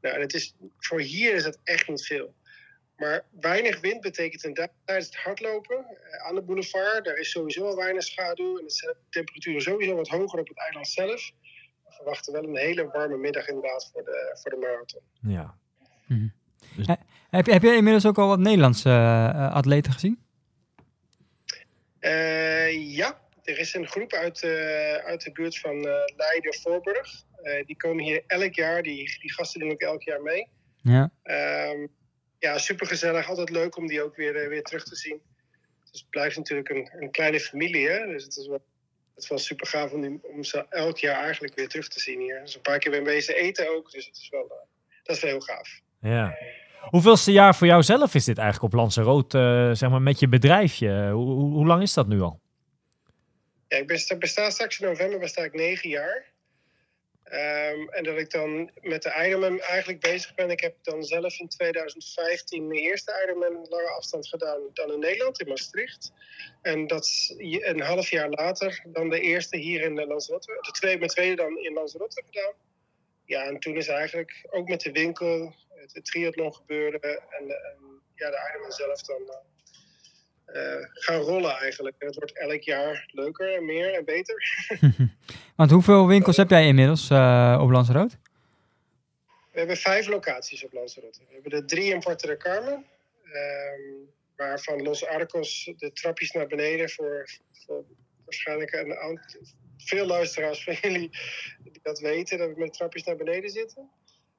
Nou, en het is, voor hier is het echt niet veel. Maar weinig wind betekent inderdaad tijdens het hardlopen eh, aan de boulevard. Daar is sowieso al weinig schaduw en de temperaturen sowieso wat hoger op het eiland zelf. We verwachten wel een hele warme middag inderdaad voor de, voor de marathon. Ja. Heb, je- heb je inmiddels ook al wat Nederlandse eh, atleten gezien? Eh, ja, er is een groep uit, eh, uit de buurt van eh Leiden-Voorburg. Eh, die komen hier elk jaar, die, die gasten doen ook elk jaar mee. Ja. Ehm, ja, super gezellig. Altijd leuk om die ook weer, eh, weer terug te zien. Dus het blijft natuurlijk een, een kleine familie. Hè? Dus het is wel, het wel super gaaf om, die, om ze elk jaar eigenlijk weer terug te zien hier. Dus een paar keer ben wezen eten ook. Dus het is wel, eh, dat is wel heel gaaf. ja. Hoeveelste jaar voor jou zelf is dit eigenlijk op Lanzarote, eh, zeg maar, met je bedrijfje? Hoe, hoe, hoe lang is dat nu al? Ja, ik besta, besta straks in november besta ik negen jaar. Ehm, en dat ik dan met de Ironman eigenlijk bezig ben. Ik heb dan zelf in 2015 mijn eerste Ironman lange afstand gedaan dan in Nederland, in Maastricht. En dat is een half jaar later dan de eerste hier in Lanzarote. De tweede, mijn tweede dan in Lanzarote gedaan. Ja, en toen is eigenlijk ook met de winkel, het, het triathlon gebeuren en, en ja, de Ironman zelf dan eh, gaan rollen eigenlijk. En het wordt elk jaar leuker en meer en beter. Want hoeveel winkels heb jij inmiddels eh, op Lanzarote? We hebben vijf locaties op Lanzarote. We hebben er drie in Puerto del Carmen. ehm, waarvan Los Arcos de trapjes naar beneden voor, voor waarschijnlijk een aantal, veel luisteraars van jullie die dat weten, dat we met trapjes naar beneden zitten.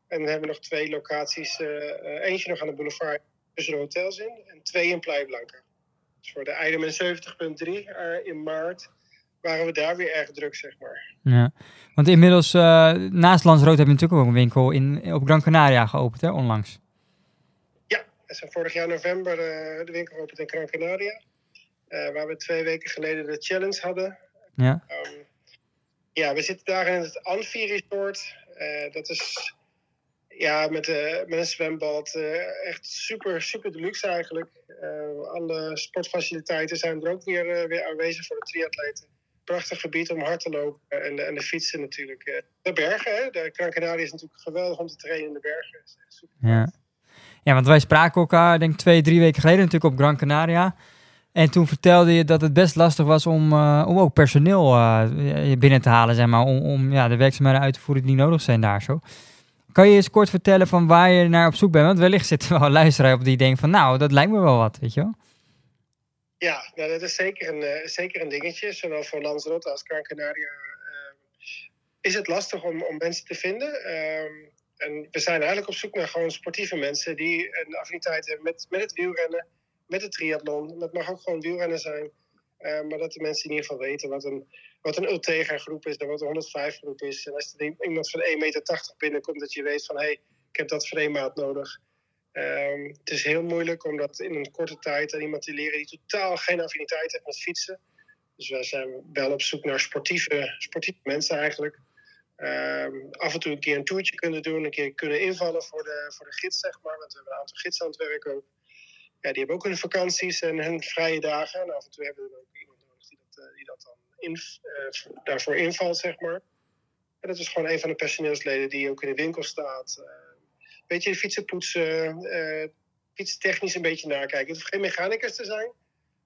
En dan hebben we nog twee locaties, eh, eentje nog aan de boulevard tussen de hotels in en twee in Playa Blanca. Dus voor de Ironman 70.3 eh, in maart waren we daar weer erg druk, zeg maar. Ja. Want inmiddels, eh, naast Lanzarote heb je natuurlijk ook een winkel in, op Gran Canaria geopend, hè, onlangs. Ja, we zijn vorig jaar november eh, de winkel geopend in Gran Canaria. waar we twee weken geleden de challenge hadden. Ja. Ehm, ja, we zitten daar in het Anfi Resort. Dat is ja, met, eh, met een zwembad. eh, echt super, super deluxe eigenlijk. Eh, alle sportfaciliteiten zijn er ook weer, weer aanwezig voor de triatleten. Prachtig gebied om hard te lopen en, de- en de fietsen natuurlijk. de bergen, hè? de Gran Canaria is natuurlijk geweldig om te trainen in de bergen. Ja. ja, want wij spraken elkaar, denk ik twee, drie weken geleden natuurlijk op Gran Canaria. En toen vertelde je dat het best lastig was om, om ook personeel binnen te halen, zeg maar. Om, om ja, de werkzaamheden uit te voeren die nodig zijn daar zo. Kan je eens kort vertellen van waar je naar op zoek bent? Want wellicht zit er wel een luisteraar op die denkt van, nou, dat lijkt me wel wat, weet je wel? Ja, dat is zeker een, eh, zeker een dingetje. Zowel voor Lanzarote als Gran Canaria ehm, is het lastig om, om mensen te vinden. Ehm, en we zijn eigenlijk op zoek naar gewoon sportieve mensen die een affiniteit hebben met, met het wielrennen, met het triathlon. Dat mag ook gewoon wielrennen zijn. Eh, maar dat de mensen in ieder geval weten wat een, wat een Ultegra groep is en wat een 105 groep is. En als er iemand van 1,80 meter binnenkomt, dat je weet van hé, hey, ik heb dat frameaat nodig. Ehm, het is heel moeilijk om dat in een korte tijd aan iemand te leren die totaal geen affiniteit heeft met fietsen. Dus wij zijn wel op zoek naar sportieve, sportieve mensen eigenlijk. Ehm, af en toe een keer een toertje kunnen doen, een keer kunnen invallen voor de, voor de gids, zeg maar. Want we hebben een aantal gidsen aan het werk ook. Ja, die hebben ook hun vakanties en hun vrije dagen. En af en toe hebben we dan ook iemand nodig die dat, eh, die dat dan in, eh, daarvoor invalt, zeg maar. En dat is gewoon een van de personeelsleden die ook in de winkel staat. Uh, weet je, de fietsen poetsen, uh, fietstechnisch een beetje nakijken. Het hoeft geen mechanicus te zijn.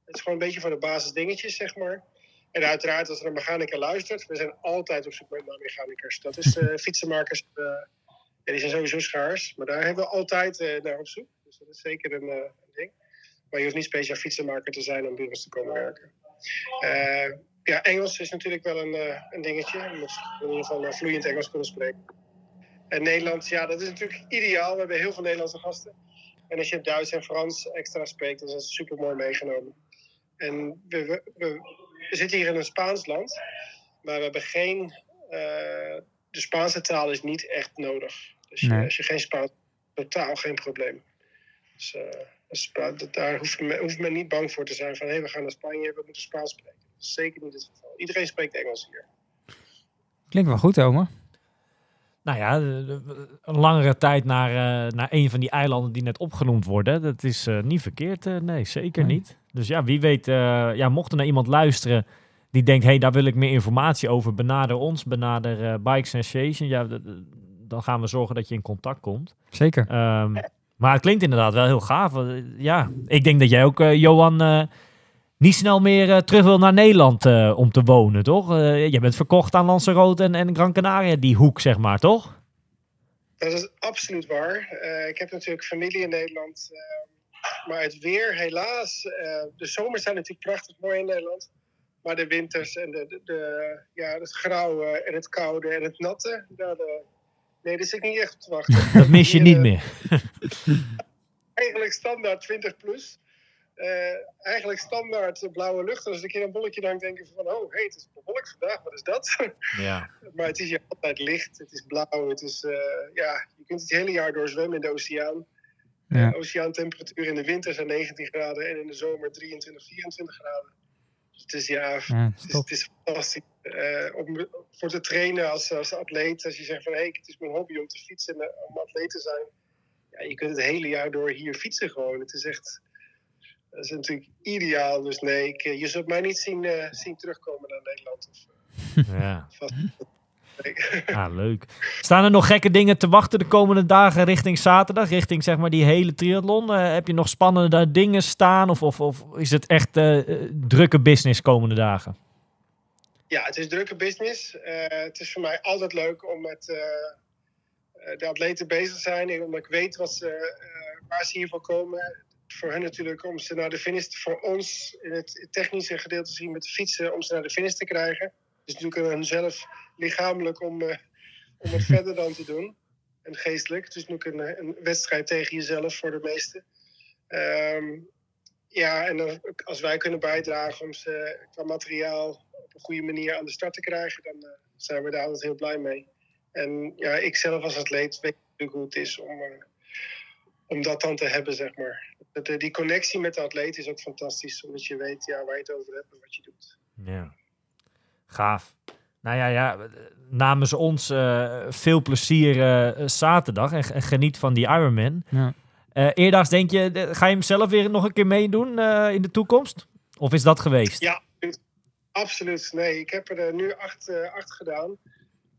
Het is gewoon een beetje van de basis dingetjes, zeg maar. En uiteraard, als er een mechanicus luistert, we zijn altijd op zoek naar mechanicus. Dat is uh, fietsenmakers, ja, die zijn sowieso schaars. Maar daar hebben we altijd naar op zoek. Dus dat is zeker een, een, ding. Maar je hoeft niet speciaal fietsenmaker te zijn om bij ons te komen werken ja, Engels is natuurlijk wel een, uh, een dingetje. Je moet in ieder geval uh, vloeiend Engels kunnen spreken. En Nederlands, ja, dat is natuurlijk ideaal. We hebben heel veel Nederlandse gasten. En als je Duits en Frans extra spreekt, dan is dat super mooi meegenomen. En we, we, we, zitten hier in een Spaans land, maar we hebben geen. Uh, de Spaanse taal is niet echt nodig. Dus nee. als je geen Spaans totaal geen probleem. Dus, dus daar hoeft men, hoeft men, niet bang voor te zijn van hé, hey, we gaan naar Spanje, we moeten Spaans spreken. Is zeker niet het geval. Iedereen spreekt Engels hier. Klinkt wel goed, Ome. Nou ja, een langere tijd naar, uh, naar een van die eilanden die net opgenoemd worden. Dat is uh, niet verkeerd. Uh, nee, zeker nee. niet. Dus ja, wie weet, ja, mocht er naar iemand luisteren die denkt, hé, hey, daar wil ik meer informatie over, benader ons, benader Bike Sensation. Ja, dan gaan we zorgen dat je in contact komt. Zeker. Um, maar het klinkt inderdaad wel heel gaaf. Ja, ik denk dat jij ook, Johan, niet snel meer uh, terug wil naar Nederland uh, om te wonen, toch? Uh, je bent verkocht aan Lanzarote en, en Gran Canaria, die hoek, zeg maar, toch? Dat is absoluut waar. ik heb natuurlijk familie in Nederland. maar het weer, helaas. de zomers zijn natuurlijk prachtig mooi in Nederland. Maar de winters en de, de, de ja, het grauwe en het koude en het natte, nee, daar zit ik niet echt op te wachten. Dat mis je niet meer. eigenlijk standaard 20 plus. Uh, eigenlijk standaard blauwe lucht. En als ik hier een bolletje hangt, denk ik van, oh, hey, het is bewolkt vandaag, wat is dat? Ja. maar het is hier altijd licht, het is blauw, het is, uh, ja, je kunt het hele jaar door zwemmen in de oceaan. Ja. De oceaantemperatuur in de winter zijn 19 graden en in de zomer 23, 24 graden. Dus het is, ja, ja het, is, het is fantastisch. Uh, om, voor te trainen als, als atleet, als je zegt van, hé, hey, het is mijn hobby om te fietsen en om atleet te zijn. Ja, je kunt het hele jaar door hier fietsen gewoon. Het is echt dat is natuurlijk ideaal. Dus nee, ik, je zult mij niet zien, uh, zien terugkomen naar Nederland. Of, uh, ja. Vast, nee. ah, leuk. Staan er nog gekke dingen te wachten de komende dagen richting zaterdag? Richting zeg maar die hele triathlon? Uh, heb je nog spannende dingen staan? Of, of, of is het echt drukke business komende dagen? Ja, het is drukke business. het is voor mij altijd leuk om met de atleten bezig te zijn. Omdat ik weet wat ze, waar ze hiervoor komen voor hen natuurlijk om ze naar de finish, voor ons in het technische gedeelte zien met de fietsen, om ze naar de finish te krijgen. Dus natuurlijk hun zelf lichamelijk om, uh, om het verder dan te doen. En geestelijk. Het is natuurlijk een, een wedstrijd tegen jezelf voor de meesten. Um, ja, en dan, als wij kunnen bijdragen om ze qua materiaal op een goede manier aan de start te krijgen, dan uh, zijn we daar altijd heel blij mee. En ja, ik zelf als atleet weet natuurlijk hoe het is om, uh, om dat dan te hebben, zeg maar. Dat, die connectie met de atleet is ook fantastisch, omdat je weet ja, waar je het over hebt en wat je doet. Ja, gaaf. Nou ja, ja namens ons uh, veel plezier uh, zaterdag en, en, geniet van die Ironman. Ja. Uh, eerdaags denk je, ga je hem zelf weer nog een keer meedoen in de toekomst? Of is dat geweest? Ja, absoluut. Nee, ik heb er nu acht, acht gedaan.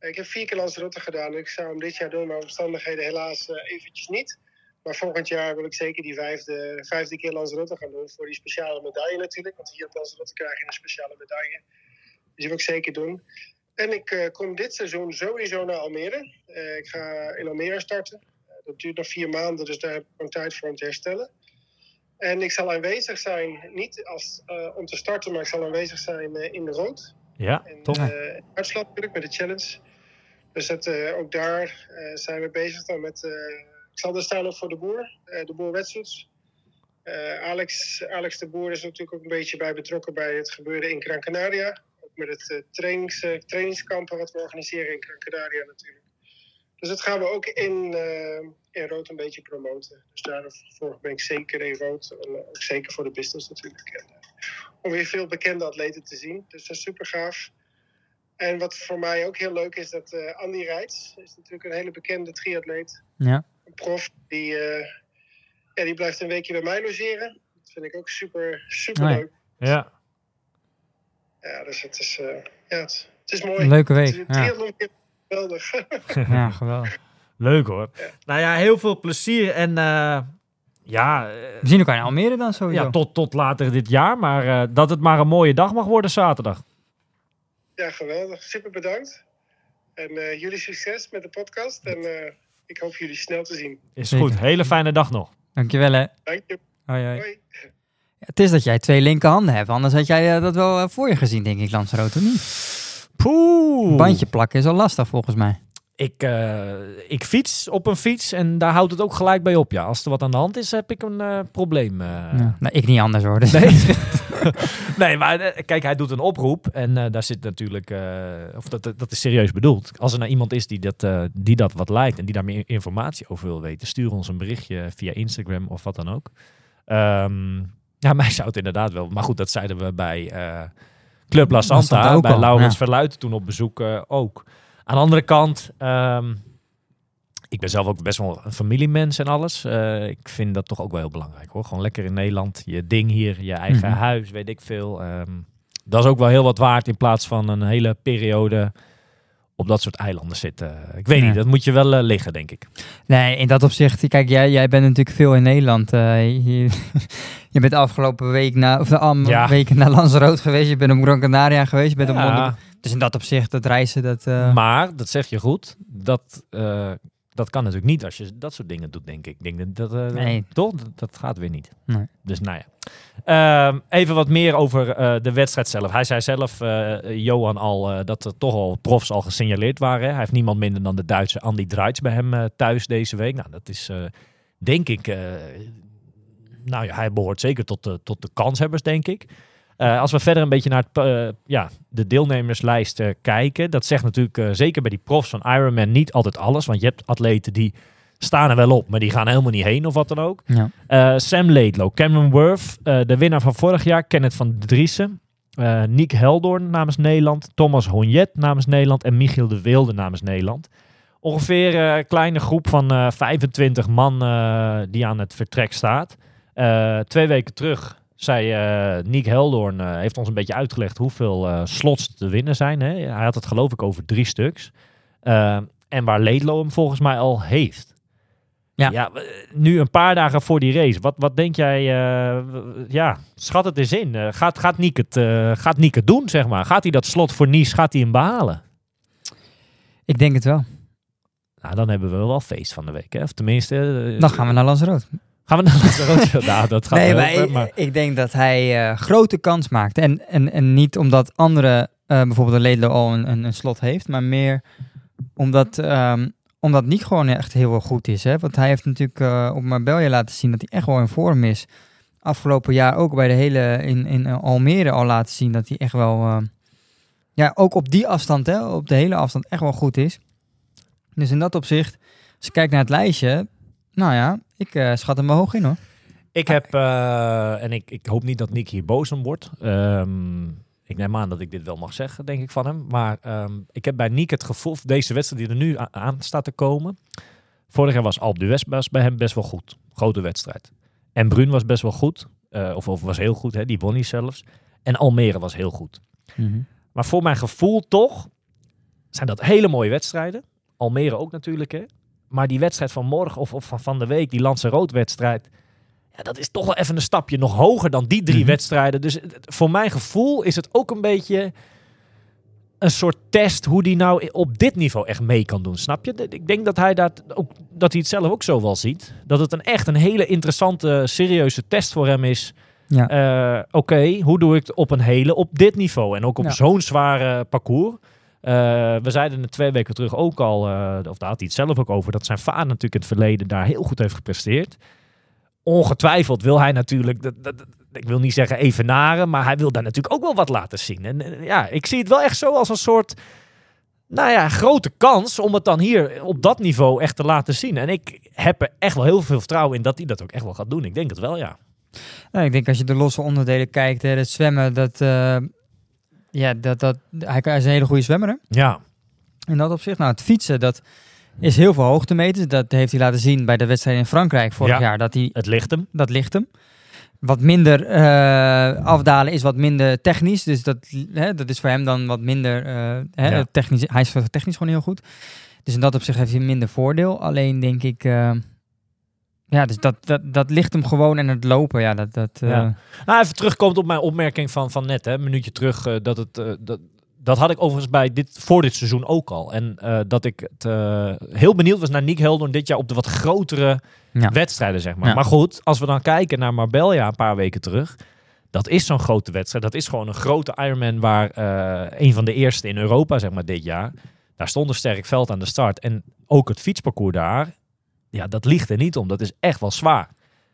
Ik heb vier keer Lanzarote gedaan. Ik zou hem dit jaar doen, maar omstandigheden helaas eventjes niet. Maar volgend jaar wil ik zeker die vijfde, vijfde keer Lanzarote gaan doen. Voor die speciale medaille natuurlijk. Want hier op Lanzarote krijg je een speciale medaille. Dus die wil ik zeker doen. En ik uh, kom dit seizoen sowieso naar Almere. Uh, ik ga in Almere starten. Uh, dat duurt nog vier maanden, dus daar heb ik gewoon tijd voor om te herstellen. En ik zal aanwezig zijn, niet als, eh, om te starten, maar ik zal aanwezig zijn eh, in de rood. Ja, En toch? eh, uitslag natuurlijk met de challenge. Dus dat, eh, ook daar eh, zijn we bezig dan met. Eh, er staan ook voor de boer, eh, de boer. Eh, Alex, Alex de Boer is natuurlijk ook een beetje bij betrokken bij het gebeuren in Gran Canaria. Ook met het eh, trainings, trainingskampen wat we organiseren in Gran Canaria natuurlijk. Dus dat gaan we ook in, in rood een beetje promoten. Dus daarvoor ben ik zeker in rood. En ook zeker voor de business natuurlijk. Om weer veel bekende atleten te zien. Dus dat is super gaaf. En wat voor mij ook heel leuk is, dat Andy Rijts is natuurlijk een hele bekende triatleet. Ja. Een prof die, eh, ja, die blijft een weekje bij mij logeren. Dat vind ik ook super, super leuk. Ja. Ja, dus het is, eh, ja, het, het is mooi. Een leuke Het week. is een Ja, geweldig. ja geweldig. Leuk hoor. Nou ja, heel veel plezier en eh, ja, We zien elkaar in Almere dan sowieso. ja tot, tot later dit jaar. Maar eh, dat het maar een mooie dag mag worden zaterdag. ja, geweldig. Super bedankt. En eh, jullie succes met de podcast. En eh, ik hoop jullie snel te zien. Is Zeker. goed. Hele fijne dag nog. Dankjewel hè. Dank je. Hoi, hoi. Hoi. Het is dat jij twee linkerhanden hebt, anders had jij eh, dat wel eh, voor je gezien, denk ik, Lanzarote, of niet? Poeh. Bandje plakken is al lastig volgens mij. Ik, eh, ik fiets op een fiets en daar houdt het ook gelijk bij op. Ja, als er wat aan de hand is, heb ik een eh, probleem. Ja. Nou, ik niet anders hoor. dus- Nee. nee, maar kijk, hij doet een oproep en daar zit natuurlijk, of dat, dat is serieus bedoeld. Als er nou iemand is die dat, die dat wat lijkt en die daar meer informatie over wil weten, stuur ons een berichtje via Instagram of wat dan ook. Ehm, ja, mij zou het inderdaad wel, maar goed, dat zeiden we bij Club La Santa bij Laurens ja. Verluiten toen op bezoek ook. Aan de andere kant, ehm, ik ben zelf ook best wel een familiemens en alles. Eh, ik vind dat toch ook wel heel belangrijk hoor. Gewoon lekker in Nederland, je ding hier, je eigen Mhm. huis, weet ik veel. Ehm, dat is ook wel heel wat waard in plaats van een hele periode op dat soort eilanden zitten. Ik weet Ja. niet, dat moet je wel eh, liggen, denk ik. Nee, in dat opzicht, kijk, jij, jij bent natuurlijk veel in Nederland. eh, je, je bent de afgelopen week na, of de am- Ja. weken naar Lanzarote geweest, je bent op Gran Canaria geweest, je bent op Ja, Monte- Dus in dat opzicht, dat reizen, dat... eh, maar, dat zeg je goed, dat, dat kan natuurlijk niet als je dat soort dingen doet, denk ik. Ik denk dat, dat eh, Nee. toch? Dat, gaat weer niet. Nee. Dus nou ja. Ehm, even wat meer over eh, de wedstrijd zelf. Hij zei zelf, eh, Johan, al dat er toch al profs al gesignaleerd waren. Hij heeft niemand minder dan de Duitse Andy Dreitz bij hem thuis deze week. Nou, dat is denk ik... nou ja, hij behoort zeker tot de, tot de kanshebbers, denk ik. Eh, als we verder een beetje naar het, eh, ja, de deelnemerslijst eh, kijken. Dat zegt natuurlijk zeker bij die profs van Ironman niet altijd alles. Want je hebt atleten die staan er wel op, maar die gaan helemaal niet heen of wat dan ook. ja. Sam Laidlow, Cameron Worth, de winnaar van vorig jaar, Kenneth van Driessen. Nick Heldoorn namens Nederland, Thomas Honjet namens Nederland en Michiel de Wilde namens Nederland. Ongeveer een kleine groep van eh 25 man die aan het vertrek staat. Twee weken terug zei eh Nick Heldoorn, eh, heeft ons een beetje uitgelegd hoeveel eh, slots te winnen zijn. Hè? Hij had het geloof ik over drie stuks. En waar Laidlow hem volgens mij al heeft. Ja. ja, nu een paar dagen voor die race. Wat, wat denk jij? ja, schat het eens in. Gaat, gaat, Nick het, gaat Nick het doen, zeg maar? Gaat hij dat slot voor Nice, gaat hij hem behalen? Ik denk het wel. Nou, dan hebben we wel feest van de week, hè? Of tenminste... Dan gaan we naar Lanzarote. Gaan we naar nou, dat gaat nee, maar, ver, ik, maar... ik denk dat hij eh, grote kans maakt. En, en, en niet omdat anderen, eh, bijvoorbeeld een Ledlo al een, een, een slot heeft, maar meer omdat, ehm omdat Nick gewoon echt heel wel goed is. Hè? Want hij heeft natuurlijk eh, op Marbella laten zien dat hij echt wel in vorm is. Afgelopen jaar ook bij de hele in, in Almere al laten zien dat hij echt wel, ja, ook op die afstand, hè, op de hele afstand, echt wel goed is. Dus in dat opzicht, als je kijkt naar het lijstje, nou ja, ik eh, schat hem hoog in hoor. Ik heb, eh, en ik, ik hoop niet dat Nick hier boos om wordt. Ehm, ik neem aan dat ik dit wel mag zeggen, denk ik van hem. Maar ehm, ik heb bij Nick het gevoel, deze wedstrijd die er nu aan staat te komen. Vorig jaar was d'Huez was bij hem best wel goed. Grote wedstrijd. En Brun was best wel goed. eh, of, of was heel goed, hè, die won hij zelfs. En Almere was heel goed. Maar voor mijn gevoel toch zijn dat hele mooie wedstrijden. Almere ook natuurlijk, hè. Maar die wedstrijd van morgen of, of van, van de week, die Lanzarote-wedstrijd... Ja, dat is toch wel even een stapje nog hoger dan die drie Mhm. wedstrijden. Dus voor mijn gevoel is het ook een beetje... een soort test hoe die nou op dit niveau echt mee kan doen. Snap je? Ik denk dat hij, dat ook, dat hij het zelf ook zo wel ziet. Dat het een echt een hele interessante, serieuze test voor hem is. Ja. Eh, Oké, hoe doe ik het op een hele, op dit niveau? En ook op Ja. zo'n zware parcours. Eh, we zeiden het twee weken terug ook al, eh, of daar had hij het zelf ook over, dat zijn vader natuurlijk in het verleden daar heel goed heeft gepresteerd. Ongetwijfeld wil hij natuurlijk, dat, ik wil niet zeggen evenaren, maar hij wil daar natuurlijk ook wel wat laten zien. En ja, ik zie het wel echt zo als een soort, nou ja, grote kans om het dan hier op dat niveau echt te laten zien. En ik heb er echt wel heel veel vertrouwen in dat hij dat ook echt wel gaat doen. Ik denk het wel, ja. Nou, ik denk als je de losse onderdelen kijkt, hè, het zwemmen, dat, eh, ja, dat, dat, hij, is een hele goede zwemmer. Hè? Ja, In dat opzicht. Nou, het fietsen, dat is heel veel hoogtemeters. Dat heeft hij laten zien bij de wedstrijd in Frankrijk vorig Ja. jaar. Dat, hij, het ligt hem. dat ligt hem. Wat minder eh, afdalen is wat minder technisch. Dus dat, hè, dat is voor hem dan wat minder eh, hè, Ja. technisch. Hij is technisch gewoon heel goed. Dus in dat opzicht heeft hij minder voordeel. Alleen denk ik... eh, ja, dus dat, dat, dat ligt hem gewoon en het lopen. Ja, dat... dat eh. Nou, even terugkomt op mijn opmerking van, van net, hè, een minuutje terug. eh, dat, het, eh, dat, dat had ik overigens bij dit, voor dit seizoen ook al. En dat ik het, heel benieuwd was naar Nick Heldon dit jaar op de wat grotere Ja. wedstrijden, zeg maar. Ja. Maar goed, als we dan kijken naar Marbella een paar weken terug. Dat is zo'n grote wedstrijd. Dat is gewoon een grote Ironman waar een van de eerste in Europa, zeg maar, dit jaar. Daar stond een sterk veld aan de start. En ook het fietsparcours daar, ja, dat ligt er niet om. Dat is echt wel zwaar.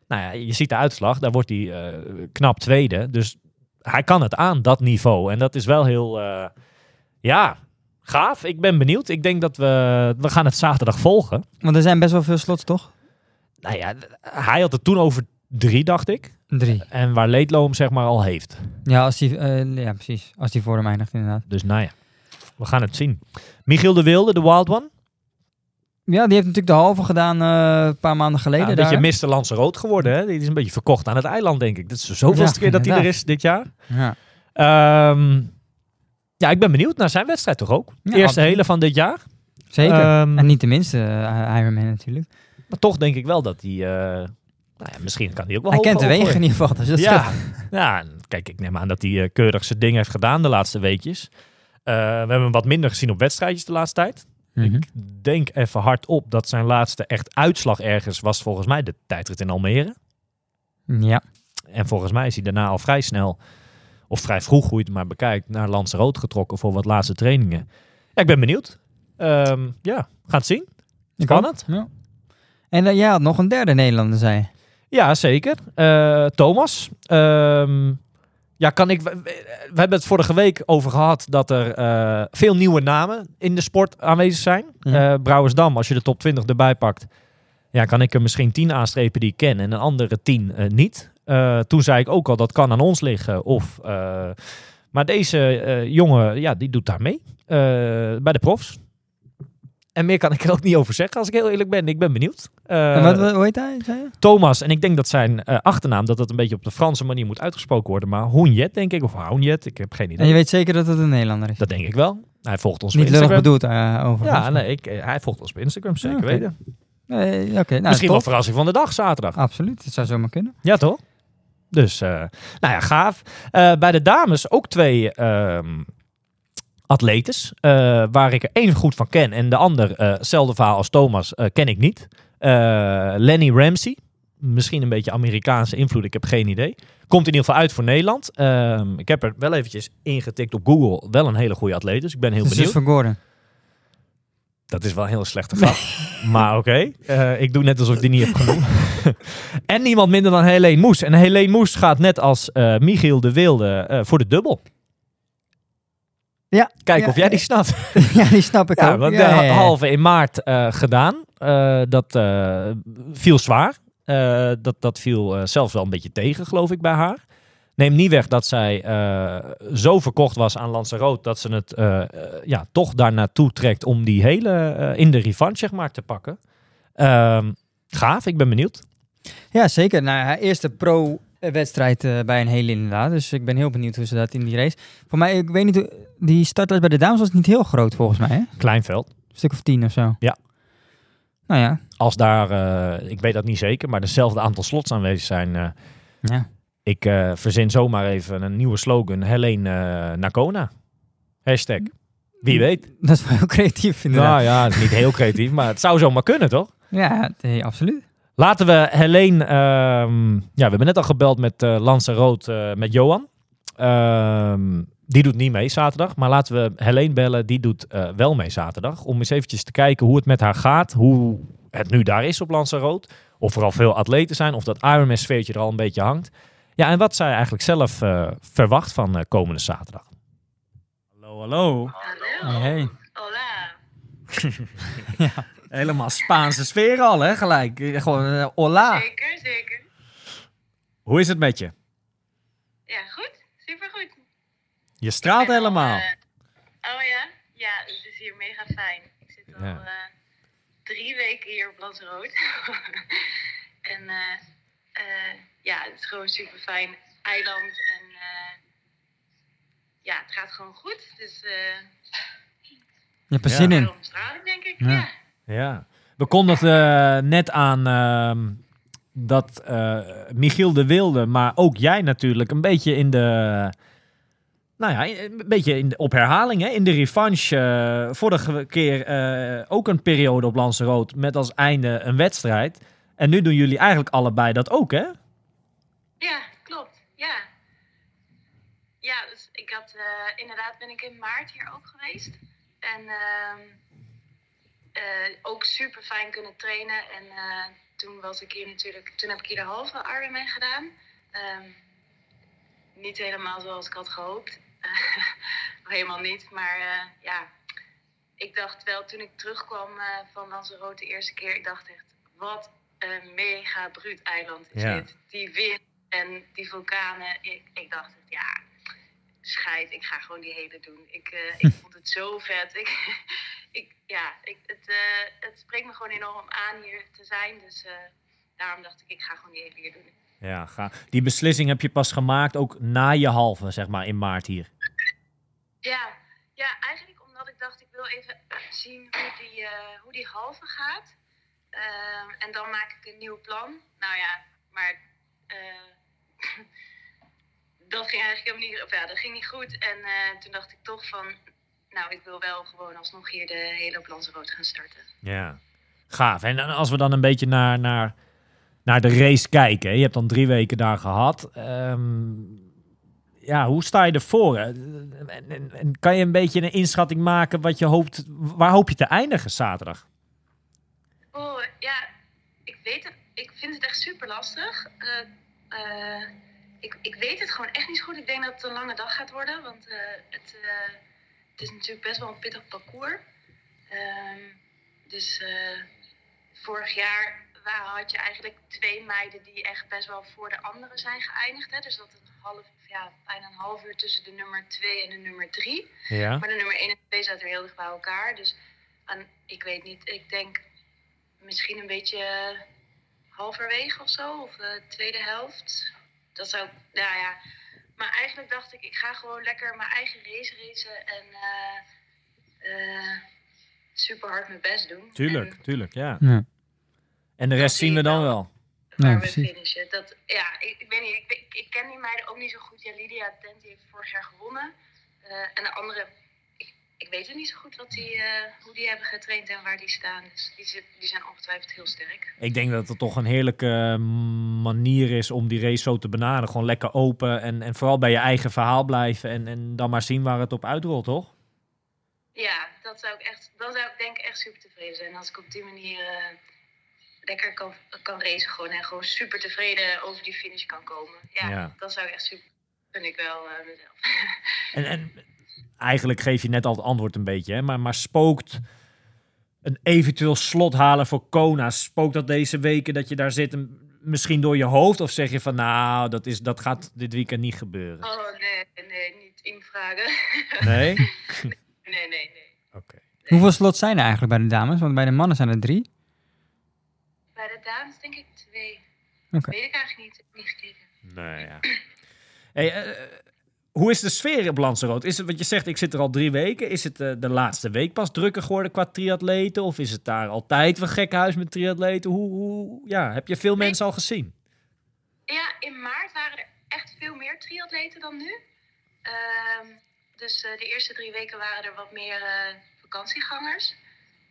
Nou ja, je ziet de uitslag. Daar wordt hij eh, knap tweede. Dus hij kan het aan, dat niveau. En dat is wel heel, eh, ja, gaaf. Ik ben benieuwd. Ik denk dat we, we gaan het zaterdag volgen. Want er zijn best wel veel slots, toch? Nou ja, hij had het toen over drie, dacht ik. Drie. En waar Leedlo hem zeg maar al heeft. Ja, als die, eh, ja precies. Als die voor hem eindigt, inderdaad. Dus nou ja, we gaan het zien. Michiel de Wilde, de Wild One. Ja, die heeft natuurlijk de halve gedaan eh, een paar maanden geleden. Ja, een beetje Mr. Lanzarote geworden. Hè? Die is een beetje verkocht aan het eiland, denk ik. Dit is de zoveelste Ja, keer dat hij er is dit jaar. Ja. Ehm, ja, ik ben benieuwd naar zijn wedstrijd toch ook. Ja, Eerste absoluut. hele van dit jaar. Zeker. Ehm, en niet de minste uh, Ironman natuurlijk. Maar toch denk ik wel dat hij... eh, nou ja, misschien kan hij ook wel Hij kent de wegen in ieder geval. Dus dat Ja, ja, kijk, ik neem aan dat hij eh, keurig zijn ding heeft gedaan de laatste weekjes. Eh, we hebben hem wat minder gezien op wedstrijdjes de laatste tijd. Mhm. Ik denk even hardop dat zijn laatste echt uitslag ergens was volgens mij de tijdrit in Almere. Ja. En volgens mij is hij daarna al vrij snel, of vrij vroeg hoe je het maar bekijkt, naar Lanzarote getrokken voor wat laatste trainingen. Ja, ik ben benieuwd. Ehm, ja, gaan het zien. Spannend. ook. Ja. En uh, jij had nog een derde Nederlander, zei. Ja, zeker. Uh, Thomas. Um, ja, kan ik. We, hebben het vorige week over gehad dat er uh, veel nieuwe namen in de sport aanwezig zijn. Ja. Uh, Brouwersdam, als je de top 20 erbij pakt, ja, kan ik er misschien 10 aanstrepen die ik ken en een andere 10 uh, niet. Toen zei ik ook al dat kan aan ons liggen. Of, maar deze jongen, ja, die doet daar mee bij de profs. En meer kan ik er ook niet over zeggen, als ik heel eerlijk ben. Ik ben benieuwd. Uh, en wat, wat, hoe heet hij? Thomas. En ik denk dat zijn uh, achternaam, dat het een beetje op de Franse manier moet uitgesproken worden. Maar Hoenjet, denk ik. Of Hoenjet, ik heb geen idee. En je weet zeker dat het een Nederlander is? Dat denk ik wel. Hij volgt ons Niet op Instagram. bedoeld uh, over. Ja, nee, ik, hij volgt ons op Instagram, zeker okay. weten. Uh, okay, nou, Misschien wel verrassing van de dag, zaterdag. Absoluut, dat zou zomaar kunnen. Ja, toch? Dus, nou ja, gaaf. Bij de dames ook twee um, atletes, uh, waar ik er één goed van ken en de ander, uh, hetzelfde verhaal als Thomas, uh, ken ik niet. Lenny Ramsey, misschien een beetje Amerikaanse invloed, ik heb geen idee. Komt in ieder geval uit voor Nederland. Ehm, ik heb er wel eventjes ingetikt op Google, wel een hele goede atleet, dus ik ben heel dus benieuwd. van Gordon. Dat is wel een hele slechte grap. maar oké, okay. ik doe net alsof ik die niet heb genoemd. en niemand minder dan Helene Moes. En Helene Moes gaat net als Michiel de Wilde voor de dubbel. Ja. Kijk ja, of jij die snapt. ja, die snap ik ja, ook. Want ja, halve in maart uh, gedaan. Uh, dat uh, viel zwaar. dat, dat viel zelfs wel een beetje tegen, geloof ik, bij haar. Neem niet weg dat zij zo verkocht was aan Lanzarote... dat ze het ja, toch daar naartoe trekt om die hele in de revanche zeg maar, te pakken. Ehm, gaaf, ik ben benieuwd. Ja, zeker. Nou, haar eerste pro wedstrijd uh, bij een hele inderdaad. Dus ik ben heel benieuwd hoe ze dat in die race. Voor mij, ik weet niet, die startlijst bij de dames was niet heel groot volgens mij. Hè? Klein veld. Een stuk of tien of zo. Ja. Nou ja. Als daar, uh, ik weet dat niet zeker, maar dezelfde aantal slots aanwezig zijn. Uh, ja. Ik verzin zomaar even een nieuwe slogan. Helene Nakona. Hashtag. Wie weet. Dat is wel heel creatief inderdaad. Nou ja, niet heel creatief, maar het zou zomaar kunnen, toch? Ja, nee, absoluut. Laten we Helene... ehm, ja, we hebben net al gebeld met uh, Lance Rood eh, met Johan. Ehm, die doet niet mee zaterdag. Maar laten we Helene bellen. Die doet eh, wel mee zaterdag. Om eens eventjes te kijken hoe het met haar gaat. Hoe het nu daar is op Lanzarote. Of er al veel atleten zijn. Of dat Ironman sfeertje er al een beetje hangt. Ja, en wat zij eigenlijk zelf eh, verwacht van eh, komende zaterdag. Hallo, hallo. Hey, hey. Hola. Helemaal Spaanse sfeer al, hè, gelijk. Eh, Gewoon, eh, hola. Zeker, zeker. Hoe is het met je? Ja, goed. Supergoed. Je straalt helemaal. oh ja? Ja, het is hier mega fijn. Ik zit al Ja. eh, drie weken hier op Lanzarote. en eh, eh, ja, het is gewoon super fijn eiland. En eh, ja, het gaat gewoon goed. Dus eh Je hebt er Ja. zin in. ik, denk ik. Ja. Ja. Ja. We kondigden eh, net aan ehm, dat eh, Michiel de Wilde, maar ook jij natuurlijk, een beetje in de. Nou ja, een beetje in de, op herhaling, hè? in de revanche. eh, vorige keer ook een periode op Lanzarote met als einde een wedstrijd. En nu doen jullie eigenlijk allebei dat ook, hè? Ja, klopt. Ja. Ja, dus ik had inderdaad ben ik in maart hier ook geweest. En eh, ook super fijn kunnen trainen. En eh, toen was ik hier natuurlijk, toen heb ik hier de halve Ironman gedaan. Ehm, niet helemaal zoals ik had gehoopt. helemaal niet. Maar eh, ja, ik dacht wel toen ik terugkwam van Lanzarote de eerste keer, ik dacht echt, wat een mega bruut eiland is Ja. dit. Die wind en die vulkanen. Ik, ik dacht, het, ja, scheid, ik ga gewoon die hele doen. Ik, eh, ik vond het zo vet. Ik, ik, ja, ik, het, eh, het spreekt me gewoon enorm aan hier te zijn. Dus eh, daarom dacht ik, ik ga gewoon die hele hier doen. Ja, ga. Die beslissing heb je pas gemaakt, ook na je halve, zeg maar, in maart hier. Ja, ja, eigenlijk omdat ik dacht, ik wil even zien hoe die, hoe die halve gaat. Ehm, en dan maak ik een nieuw plan. Nou ja, maar dat ging eigenlijk helemaal niet, of ja, dat ging niet goed. En eh, toen dacht ik toch van, nou, ik wil wel gewoon alsnog hier de hele op Lanzarote gaan starten. Ja, gaaf. En als we dan een beetje naar, naar, naar de race kijken. hè. Je hebt dan drie weken daar gehad. Ehm, ja, hoe sta je ervoor? hè? En, en, en kan je een beetje een inschatting maken wat je hoopt, waar hoop je te eindigen zaterdag? Oh, ja, ik weet het. Ik vind het echt super lastig. Eh, eh, ik, ik weet het gewoon echt niet zo goed. Ik denk dat het een lange dag gaat worden, want eh, het, eh, het is natuurlijk best wel een pittig parcours. Ehm, dus eh, vorig jaar waar had je eigenlijk twee meiden die echt best wel voor de anderen zijn geëindigd. Hè? Dus dat een half, ja, bijna een half uur tussen de nummer 2 en de nummer 3. Ja. Maar de nummer 1 en 2 zaten heel dicht bij elkaar. Dus en ik weet niet, ik denk misschien een beetje halverwege of zo, of de tweede helft. Dat zou, nou ja. Maar eigenlijk dacht ik, ik ga gewoon lekker mijn eigen race racen en eh, eh, super hard mijn best doen. Tuurlijk, En tuurlijk, ja. Ja, En de rest zien we dan wel. ja waar we precies. finishen. Dat, ja, ik, ik weet niet, ik, ik, ken die meiden ook niet zo goed. Ja, Lydia Dent heeft vorig jaar gewonnen. Eh, en de andere, ik, weet het niet zo goed wat die, eh, hoe die hebben getraind en waar die staan. Dus die, die zijn ongetwijfeld heel sterk. Ik denk dat het toch een heerlijke eh, manier is om die race zo te benaderen. Gewoon lekker open en, en vooral bij je eigen verhaal blijven. En, en dan maar zien waar het op uitrolt, toch? Ja, dat zou ik echt, dan zou ik denk ik echt super tevreden zijn. Als ik op die manier eh, lekker kan, kan racen gewoon en gewoon super tevreden over die finish kan komen. Ja, Ja. dat zou ik echt super, vind ik wel eh, mezelf. En, en eigenlijk geef je net al het antwoord een beetje, hè? Maar, maar spookt een eventueel slot halen voor Kona? Spookt dat deze weken dat je daar zit misschien door je hoofd? Of zeg je van nou, dat, is, dat gaat dit weekend niet gebeuren? Oh nee, nee, niet invragen. Nee? nee, nee, nee. Oké. Hoeveel slots zijn er eigenlijk bij de dames? Want bij de mannen zijn er drie. Bij de dames denk ik twee. Oké. Weet ik eigenlijk niet, niet gekeken. Nee, ja. Hey, eh, hoe is de sfeer op Lanzarote? Is het wat je zegt, ik zit er al drie weken. Is het eh, de laatste week pas drukker geworden qua triatleten? Of is het daar altijd een gek huis met triatleten? Hoe, hoe, ja, heb je veel mensen al gezien? Ja, in maart waren er echt veel meer triatleten dan nu. Ehm, Dus eh, de eerste drie weken waren er wat meer eh, vakantiegangers.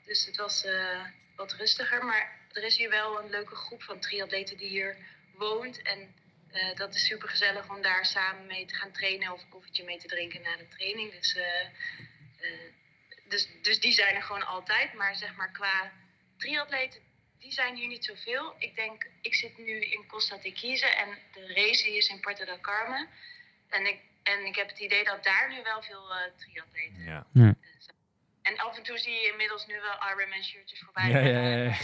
Dus het was wat rustiger. Maar er is hier wel een leuke groep van triatleten die hier woont. En eh, dat is super gezellig om daar samen mee te gaan trainen of een koffietje mee te drinken na de training. Dus, eh, eh, dus, dus die zijn er gewoon altijd. Maar zeg maar qua triatleten, die zijn hier niet zoveel. Ik denk, ik zit nu in Costa Tequize en de race die is in Puerto del Carmen. En ik, en ik heb het idee dat daar nu wel veel eh triatleten Ja. zijn. En af en toe zie je inmiddels nu wel Ironman shirtjes voorbij. Ja, ja, ja.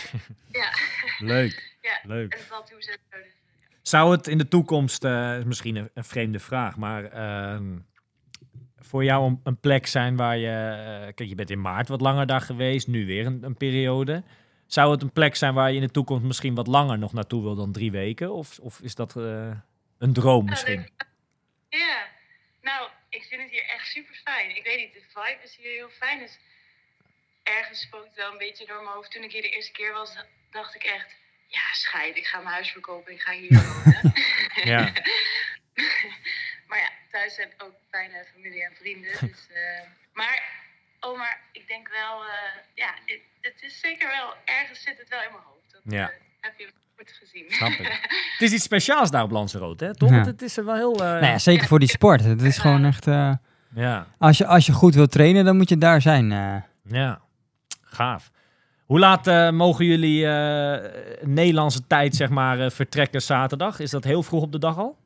ja. Leuk. ja. Leuk. En tattoos en zo. Zou het in de toekomst, eh, is misschien een, een vreemde vraag, maar ehm, voor jou een, een plek zijn waar je, eh, kijk, je bent in maart wat langer daar geweest, nu weer een, een periode. Zou het een plek zijn waar je in de toekomst misschien wat langer nog naartoe wil dan drie weken? Of, of is dat eh, een droom Ja, misschien? Ja, nou, ik vind het hier echt super fijn. Ik weet niet, de vibe is hier heel fijn. Dus ergens spook het wel een beetje door mijn hoofd. Toen ik hier de eerste keer was, dacht ik echt, ja, scheid, ik ga mijn huis verkopen, ik ga hier wonen. Ja. maar ja, thuis heb ik ook fijne familie en vrienden. Dus, eh, maar, oh, maar ik denk wel, eh, ja, het, het is zeker wel, ergens zit het wel in mijn hoofd. Dat Ja. eh, heb je goed gezien. Snap ik. Het is iets speciaals daar op Lanzarote, hè? Toch? Ja. Het is er wel heel... eh, Nou ja, zeker voor die sport. Het is gewoon echt... eh, ja. als, je, als je goed wilt trainen, dan moet je daar zijn. eh. Ja, gaaf. Hoe laat eh, mogen jullie eh, Nederlandse tijd zeg maar eh, vertrekken zaterdag? Is dat heel vroeg op de dag al?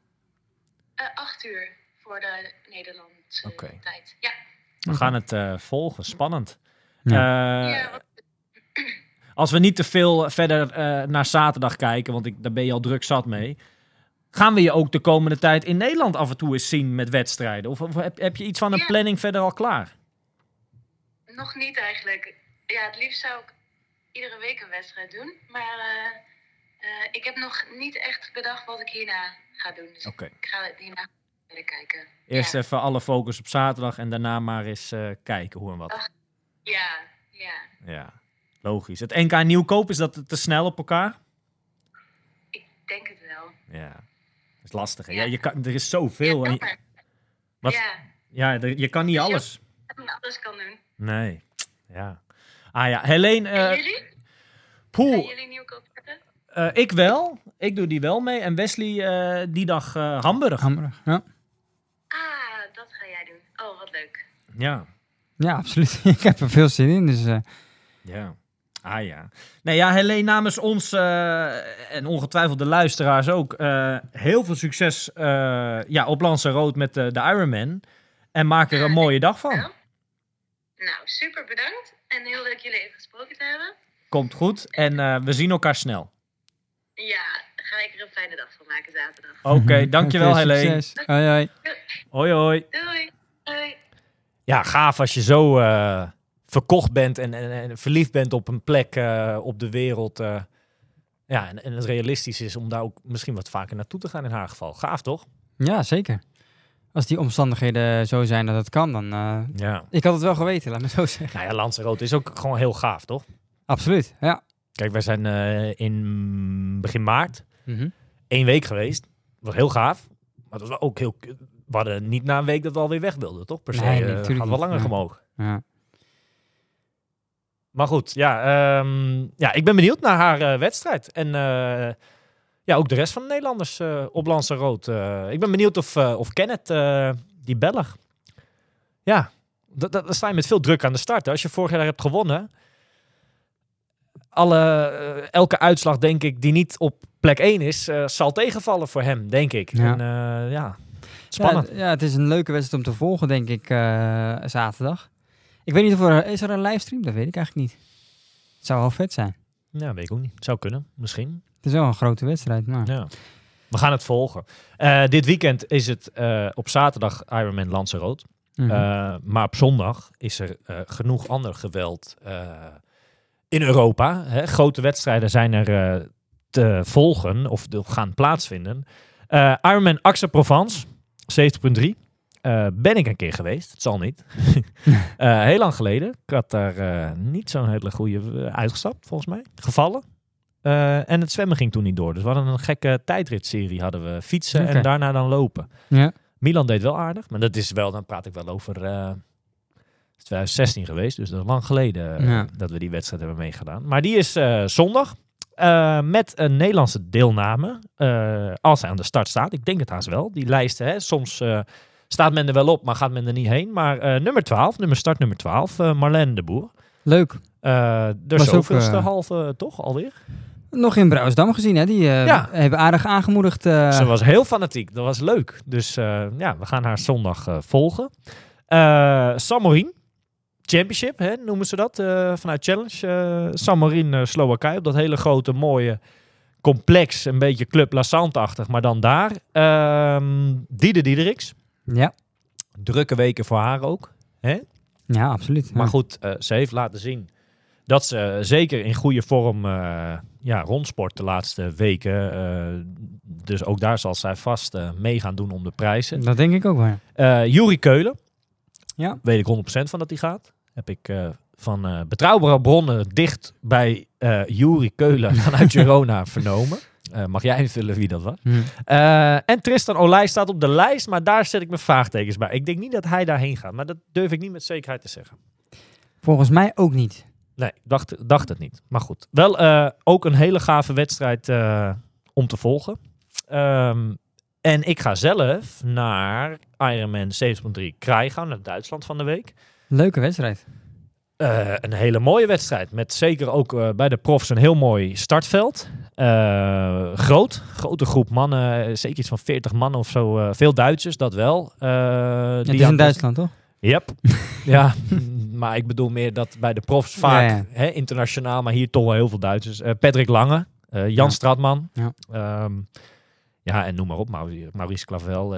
Eh, acht uur voor de Nederlandse tijd. Ja. We gaan het eh, volgen. Spannend. Ja. Eh, ja, wat- als we niet te veel verder eh, naar zaterdag kijken, want ik, daar ben je al druk zat mee. Gaan we je ook de komende tijd in Nederland af en toe eens zien met wedstrijden? Of, of heb, heb je iets van een Ja. planning verder al klaar? nog niet eigenlijk. Ja, het liefst zou ik iedere week een wedstrijd doen. Maar eh, eh, ik heb nog niet echt bedacht wat ik hierna ga doen. Dus Oké. ik ga hierna verder kijken. Eerst ja. even alle focus op zaterdag en daarna maar eens eh, kijken hoe en wat. Ja, ja. Ja, logisch. Het NK Nieuwkoop, is dat te snel op elkaar? Ik denk het wel. Ja, dat is lastig. Hè? Ja. Ja. je kan, er is zoveel. Ja, je, wat, ja, ja, er- je kan niet je- alles. ik alles kan doen. Nee. Ja. Ah ja, Helene, En eh jullie? Gaan poeh, jullie nieuwkoop eh, ik wel. Ik doe die wel mee. En Wesley eh, die dag eh, Hamburg. Hamburg. Ja. Ah, dat ga jij doen. Oh, wat leuk. Ja. ja, absoluut. ik heb er veel zin in. Dus eh, Ja. Ah ja. Nee, ja, Helene, namens ons eh, en ongetwijfeld de luisteraars ook, eh, heel veel succes eh, ja, op Lanzarote met de, de Ironman. En maak er een mooie dag van. Nou, super bedankt. En heel leuk jullie even gesproken te hebben. Komt goed. En eh, we zien elkaar snel. Ja, ga ik er een fijne dag van maken zaterdag. Oké, dankjewel oké, Helene. succes. Hoi, hoi. Hoi hoi. Doei. Doei. Ja, gaaf als je zo eh, verkocht bent en, en, en verliefd bent op een plek eh, op de wereld. eh. ja, en, en het realistisch is om daar ook misschien wat vaker naartoe te gaan in haar geval. Gaaf toch? Ja, zeker. Als die omstandigheden zo zijn dat het kan, dan... eh, Ja. ik had het wel geweten, laat me zo zeggen. Nou ja, Lanzarote is ook gewoon heel gaaf, toch? Absoluut, ja. Kijk, wij zijn eh, in begin maart één week geweest. was heel gaaf. Maar het was ook heel... We hadden niet na een week dat we alweer weg wilden, toch? Per se. Nee, nee, tuurlijk hadden we langer Ja. gemogen. Ja. Maar goed, ja, ehm, ja, ik ben benieuwd naar haar wedstrijd. En eh, ja, ook de rest van de Nederlanders eh, op Lanzarote. Eh, ik ben benieuwd of, eh, of Kenneth, die Belg, ja, dat, dat, dan sta je met veel druk aan de start. hè. Als je vorig jaar hebt gewonnen, alle, elke uitslag denk ik die niet op plek 1 is, zal tegenvallen voor hem, denk ik. Ja. En ja, spannend. Ja, ja, het is een leuke wedstrijd om te volgen, denk ik, zaterdag. Ik weet niet of er... Is er een livestream? Dat weet ik eigenlijk niet. Het zou wel vet zijn. Ja, weet ik ook niet. Zou kunnen, misschien. Het is wel een grote wedstrijd, maar... Ja. We gaan het volgen. Eh, dit weekend is het eh, op zaterdag Ironman Lanzarote. Eh, maar op zondag is er genoeg ander geweld in Europa. Hè. Grote wedstrijden zijn er te volgen of gaan plaatsvinden. Ironman Aix-en-Provence, 70.3. Eh, ben ik een keer geweest. Het zal niet. Eh, heel lang geleden. Ik had daar eh, niet zo'n hele goede uitgestapt, volgens mij. Gevallen. En het zwemmen ging toen niet door. Dus we hadden een gekke tijdritserie. Hadden we fietsen en daarna dan lopen. Ja. Milan deed wel aardig, maar dat is wel, dan praat ik wel over eh 2016 geweest, dus dat is lang geleden Ja. dat we die wedstrijd hebben meegedaan. Maar die is zondag met een Nederlandse deelname, als hij aan de start staat. Ik denk het haast wel. Die lijsten, hè, soms staat men er wel op, maar gaat men er niet heen. Maar eh, nummer 12, nummer start nummer 12, eh Marlène de Boer. Leuk. Eh de zoveelste halve, toch alweer? Nog in Brouwersdam gezien, hè? Die Ja. hebben aardig aangemoedigd. Ze was heel fanatiek. Dat was leuk. Dus ja, we gaan haar zondag volgen. Samorin. Championship, hè, noemen ze dat. vanuit Challenge. Samorin Slowakije. Op dat hele grote, mooie complex. Een beetje Club La Sante-achtig. Maar dan daar. Ehm Diede Diederiks. Ja. Drukke weken voor haar ook. Hè? ja, absoluut. Maar Ja. goed, eh, ze heeft laten zien dat ze zeker in goede vorm eh, ja, rondsport de laatste weken. eh, dus ook daar zal zij vast eh, mee gaan doen om de prijzen. Dat denk ik ook wel. Eh Juri Keulen. Ja. Weet ik 100% van dat hij gaat. Heb ik eh, van eh, betrouwbare bronnen dicht bij eh Juri Keulen vanuit Girona vernomen. Eh, mag jij invullen wie dat was? Hm. Eh, en Tristan Olij staat op de lijst, maar daar zet ik mijn vraagtekens bij. Ik denk niet dat hij daarheen gaat, maar dat durf ik niet met zekerheid te zeggen. Volgens mij ook niet. Nee, dacht, dacht het niet. Maar goed, wel eh, ook een hele gave wedstrijd om te volgen. Ehm, en ik ga zelf naar Ironman 7.3 Krijgaan, naar Duitsland van de week. Leuke wedstrijd. Eh, een hele mooie wedstrijd. Met zeker ook eh, bij de profs een heel mooi startveld. Eh, groot, grote groep mannen. Zeker iets van 40 mannen of zo. veel Duitsers, dat wel. Die het is in Duitsland, toch? Yep. ja, maar ik bedoel meer dat bij de profs vaak Ja, ja. Hè, internationaal, maar hier toch wel heel veel Duitsers. Patrick Lange, Jan Ja. Stratman. Ja. Ehm, ja, en noem maar op, Maurice, Clavel.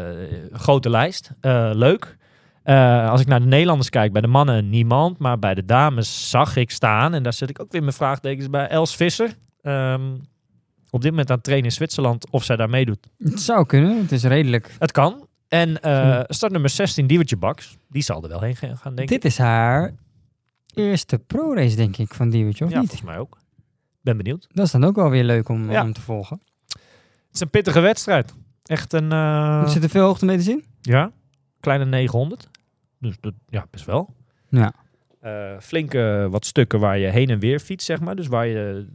grote lijst. Leuk. Eh, als ik naar de Nederlanders kijk, bij de mannen niemand, maar bij de dames zag ik staan, en daar zet ik ook weer mijn vraagtekens bij, Els Visser. Ehm, op dit moment aan het trainen in Zwitserland, of zij daar meedoet. Het zou kunnen. Het is redelijk. Het kan. En eh Hm. start nummer 16, Diewertje Baks. Die zal er wel heen gaan, denk ik. Dit is haar eerste pro-race, denk ik, van Diewertje, of ja, niet? volgens mij ook. Ben benieuwd. Dat is dan ook wel weer leuk om, Ja. om te volgen. Het is een pittige wedstrijd. Echt een, eh, Er zit er veel hoogte mee te zien? ja, kleine 900. Dus dat, ja, best wel. Ja. Eh, flinke wat stukken waar je heen en weer fietst, zeg maar. Dus waar je,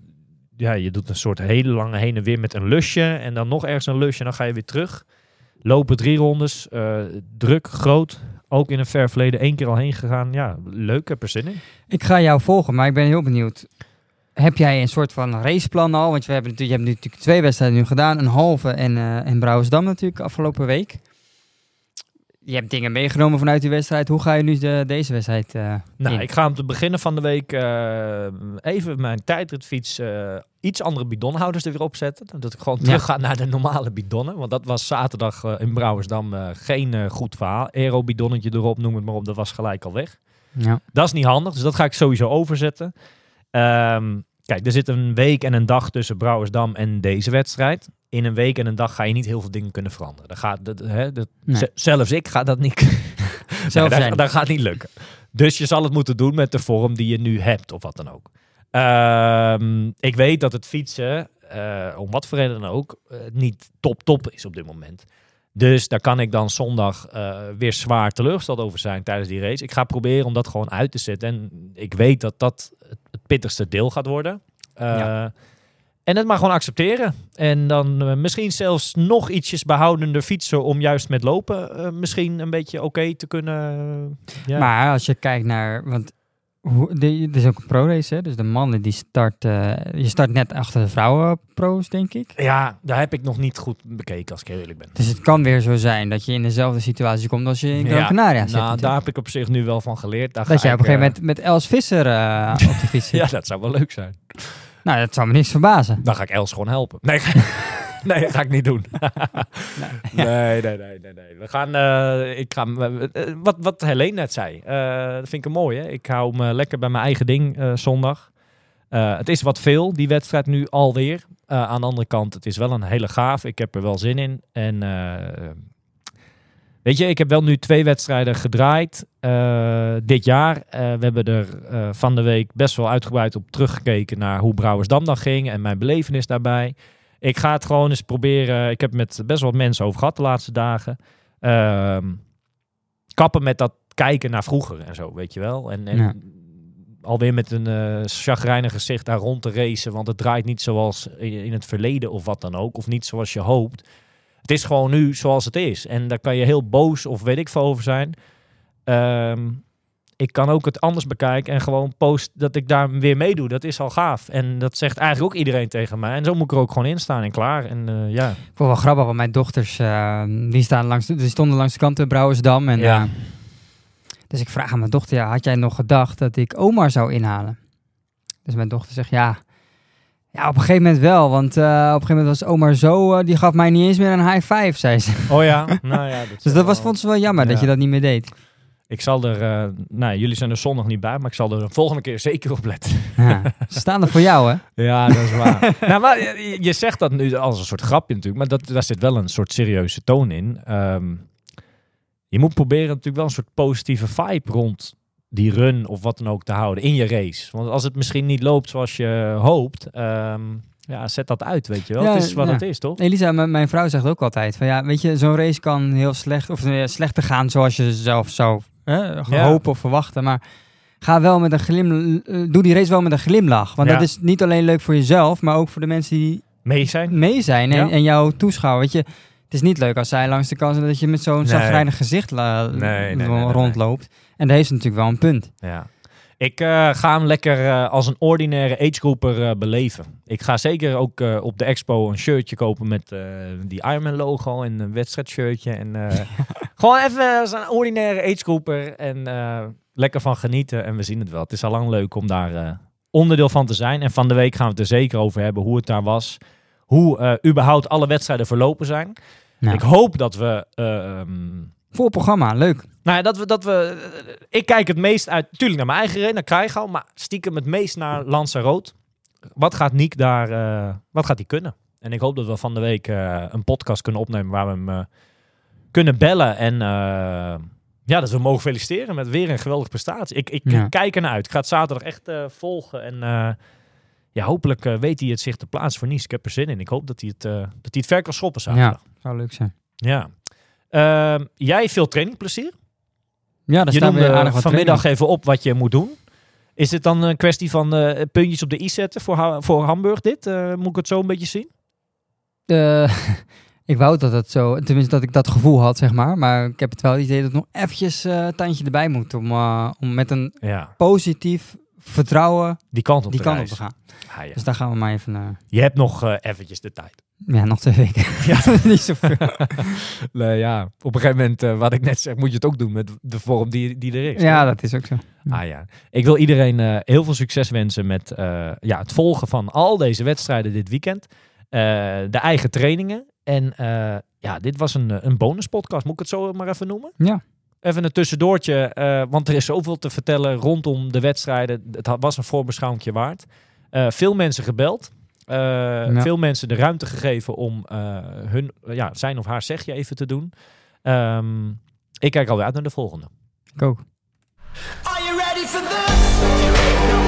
ja, je doet een soort hele lange heen en weer met een lusje. En dan nog ergens een lusje en dan ga je weer terug. Lopen drie rondes. eh, druk, groot. Ook in een ver verleden één keer al heen gegaan. Ja, leuk, ik heb er zin in. Ik ga jou volgen, maar ik ben heel benieuwd. Heb jij een soort van raceplan al? Want we hebben natuurlijk, je hebt natuurlijk twee wedstrijden nu gedaan. Een halve en, eh en Brouwersdam natuurlijk afgelopen week. Je hebt dingen meegenomen vanuit die wedstrijd. Hoe ga je nu de, deze wedstrijd eh Nou, in? ik ga om te beginnen van de week eh, even mijn tijdritfiets eh, iets andere bidonhouders er weer opzetten. Dat ik gewoon Ja. terug ga naar de normale bidonnen. Want dat was zaterdag in Brouwersdam geen goed verhaal. Aero-bidonnetje erop, noem het maar op. Dat was gelijk al weg. Ja. Dat is niet handig, dus dat ga ik sowieso overzetten. Ehm, kijk, er zit een week en een dag tussen Brouwersdam en deze wedstrijd. In een week en een dag ga je niet heel veel dingen kunnen veranderen. Dat gaat, dat, hè, dat, Nee. Zelfs ik ga dat niet Zelf Nee, dat, zijn. dat gaat niet lukken. Dus je zal het moeten doen met de vorm die je nu hebt, of wat dan ook. Ehm, ik weet dat het fietsen, eh, om wat voor reden dan ook, eh, niet top-top is op dit moment. Dus daar kan ik dan zondag eh, weer zwaar teleurgesteld over zijn tijdens die race. Ik ga proberen om dat gewoon uit te zetten. En ik weet dat dat het, pittigste deel gaat worden. Eh, Ja. En het maar gewoon accepteren. En dan eh, misschien zelfs nog ietsjes behoudender fietsen om juist met lopen misschien een beetje oké te kunnen. Maar als je kijkt naar, want het is ook een pro-race, hè? Dus de mannen die start, eh, je start net achter de vrouwen-pro's, denk ik. ja, daar heb ik nog niet goed bekeken als ik heel eerlijk ben. Dus het kan weer zo zijn dat je in dezelfde situatie komt als je in Gran Ja, Canaria zit. nou, natuurlijk. daar heb ik op zich nu wel van geleerd. Daar dat ga jij op een gegeven eh, moment met Els Visser eh, op de fiets zit. Ja, dat zou wel leuk zijn. Nou, dat zou me niks verbazen. Dan ga ik Els gewoon helpen. Nee, nee dat ga ik niet doen. nee, nee, nee, nee, nee. We gaan, eh, ik ga, eh, wat, wat Helene net zei, eh, dat vind ik een mooi. Hè? Ik hou me lekker bij mijn eigen ding eh, zondag. Eh, het is wat veel, die wedstrijd nu alweer. Eh, aan de andere kant, het is wel een hele gaaf. Ik heb er wel zin in. En eh, weet je, ik heb wel nu twee wedstrijden gedraaid eh, dit jaar. Eh, we hebben er eh, van de week best wel uitgebreid op teruggekeken naar hoe Brouwersdam dan ging en mijn belevenis daarbij. Ik ga het gewoon eens proberen. Ik heb met best wel wat mensen over gehad de laatste dagen. ehm, kappen met dat kijken naar vroeger en zo, weet je wel. En, en Ja. alweer met een eh chagrijnig gezicht daar rond te racen, want het draait niet zoals in, het verleden of wat dan ook, of niet zoals je hoopt. Het is gewoon nu zoals het is. En daar kan je heel boos of weet ik veel over zijn. Ehm, ik kan ook het anders bekijken en gewoon post dat ik daar weer meedoe. Dat is al gaaf. En dat zegt eigenlijk ook iedereen tegen mij. En zo moet ik er ook gewoon in staan en klaar. En eh, ja. Ik vond wel grappig, want mijn dochters, eh, die, staan langs de, die stonden langs de kant in Brouwersdam. En, Ja. eh, dus ik vraag aan mijn dochter, ja, had jij nog gedacht dat ik Omar zou inhalen? Dus mijn dochter zegt, ja, ja op een gegeven moment wel. Want eh, op een gegeven moment was Omar zo, eh, die gaf mij niet eens meer een high five, zei ze. Oh ja, nou ja. Dus dat was, vond ze wel jammer, dat je dat niet meer deed. Ik zal er, eh, nou jullie zijn er zondag niet bij, maar ik zal er de volgende keer zeker op letten. Ja. Ze staan er voor jou, hè? Ja, dat is waar. nou, maar je, je zegt dat nu als een soort grapje natuurlijk, maar dat, daar zit wel een soort serieuze toon in. Ehm, je moet proberen natuurlijk wel een soort positieve vibe rond die run of wat dan ook te houden in je race. Want als het misschien niet loopt zoals je hoopt, ehm, ja, zet dat uit, weet je wel. Ja, het is wat ja. het is, toch? Elisa, mijn vrouw zegt ook altijd van ja, weet je, zo'n race kan heel slecht of eh, slechter gaan zoals je zelf zou hè, Ja. hopen of verwachten, maar ga wel met een glim, eh, doe die race wel met een glimlach, want Ja. dat is niet alleen leuk voor jezelf, maar ook voor de mensen die Mee zijn? mee zijn en, Ja. en jouw toeschouwer. Weet je, het is niet leuk als zij langs de kant zijn dat je met zo'n Nee. gezicht nee, nee. rondloopt. En daar heeft ze natuurlijk wel een punt. Ja. Ik eh, ga hem lekker eh, als een ordinaire agegroeper eh beleven. Ik ga zeker ook op de expo een shirtje kopen met die Ironman logo en een wedstrijdshirtje. En gewoon even als een ordinaire agegroeper en lekker van genieten. En we zien het wel. Het is al lang leuk om daar onderdeel van te zijn. En van de week gaan we het er zeker over hebben hoe het daar was. Hoe überhaupt alle wedstrijden verlopen zijn. Nou, Ik hoop dat we... eh, ehm, Vol programma, leuk. Nou ja, dat we, dat we, eh, ik kijk het meest uit, natuurlijk naar mijn eigen rennen, naar Krijgau, maar stiekem het meest naar Lanzarote. Wat gaat Niek daar, eh, wat gaat hij kunnen? En ik hoop dat we van de week eh, een podcast kunnen opnemen waar we hem kunnen bellen en ja, dat we hem mogen feliciteren met weer een geweldige prestatie. Ik, ik Ja. kijk ernaar uit. Ik ga het zaterdag echt volgen en ja, hopelijk weet hij het zich te plaatsen voor Nice. Ik heb er zin in. Ik hoop dat hij het, dat hij het ver kan schoppen zaterdag. Zou leuk zijn. Ja. Ehm, jij veel trainingplezier? Ja, daar je staan aardig wat vanmiddag even op wat je moet doen. Is het dan een kwestie van eh, puntjes op de i zetten voor, Ha- voor Hamburg dit? Eh, moet ik het zo een beetje zien? Eh, ik wou dat het zo, tenminste dat ik dat gevoel had, zeg maar. Maar ik heb het wel het idee dat nog eventjes een tandje erbij moet om, om met een Ja, positief vertrouwen die kant op die de kant op reis. te gaan. Ah, ja. Dus daar gaan we maar even, eh, Je hebt nog eventjes de tijd. Ja, nog twee weken. ja, niet zoveel. Nee, ja, op een gegeven moment, eh, wat ik net zeg, moet je het ook doen met de vorm die, die er is. Ja, dat is ook zo. Ah ja. Ik wil iedereen eh, heel veel succes wensen met eh, ja, het volgen van al deze wedstrijden dit weekend. De eigen trainingen. En ja, dit was een, een bonuspodcast. Moet ik het zo maar even noemen? Ja. Even een tussendoortje, want er is zoveel te vertellen rondom de wedstrijden. Het was een voorbeschouwingje waard. Veel mensen gebeld. Eh, Veel mensen de ruimte gegeven om eh, hun, ja, zijn of haar zegje even te doen. Ehm, ik kijk alweer uit naar de volgende. Ik ook. Are you ready for this?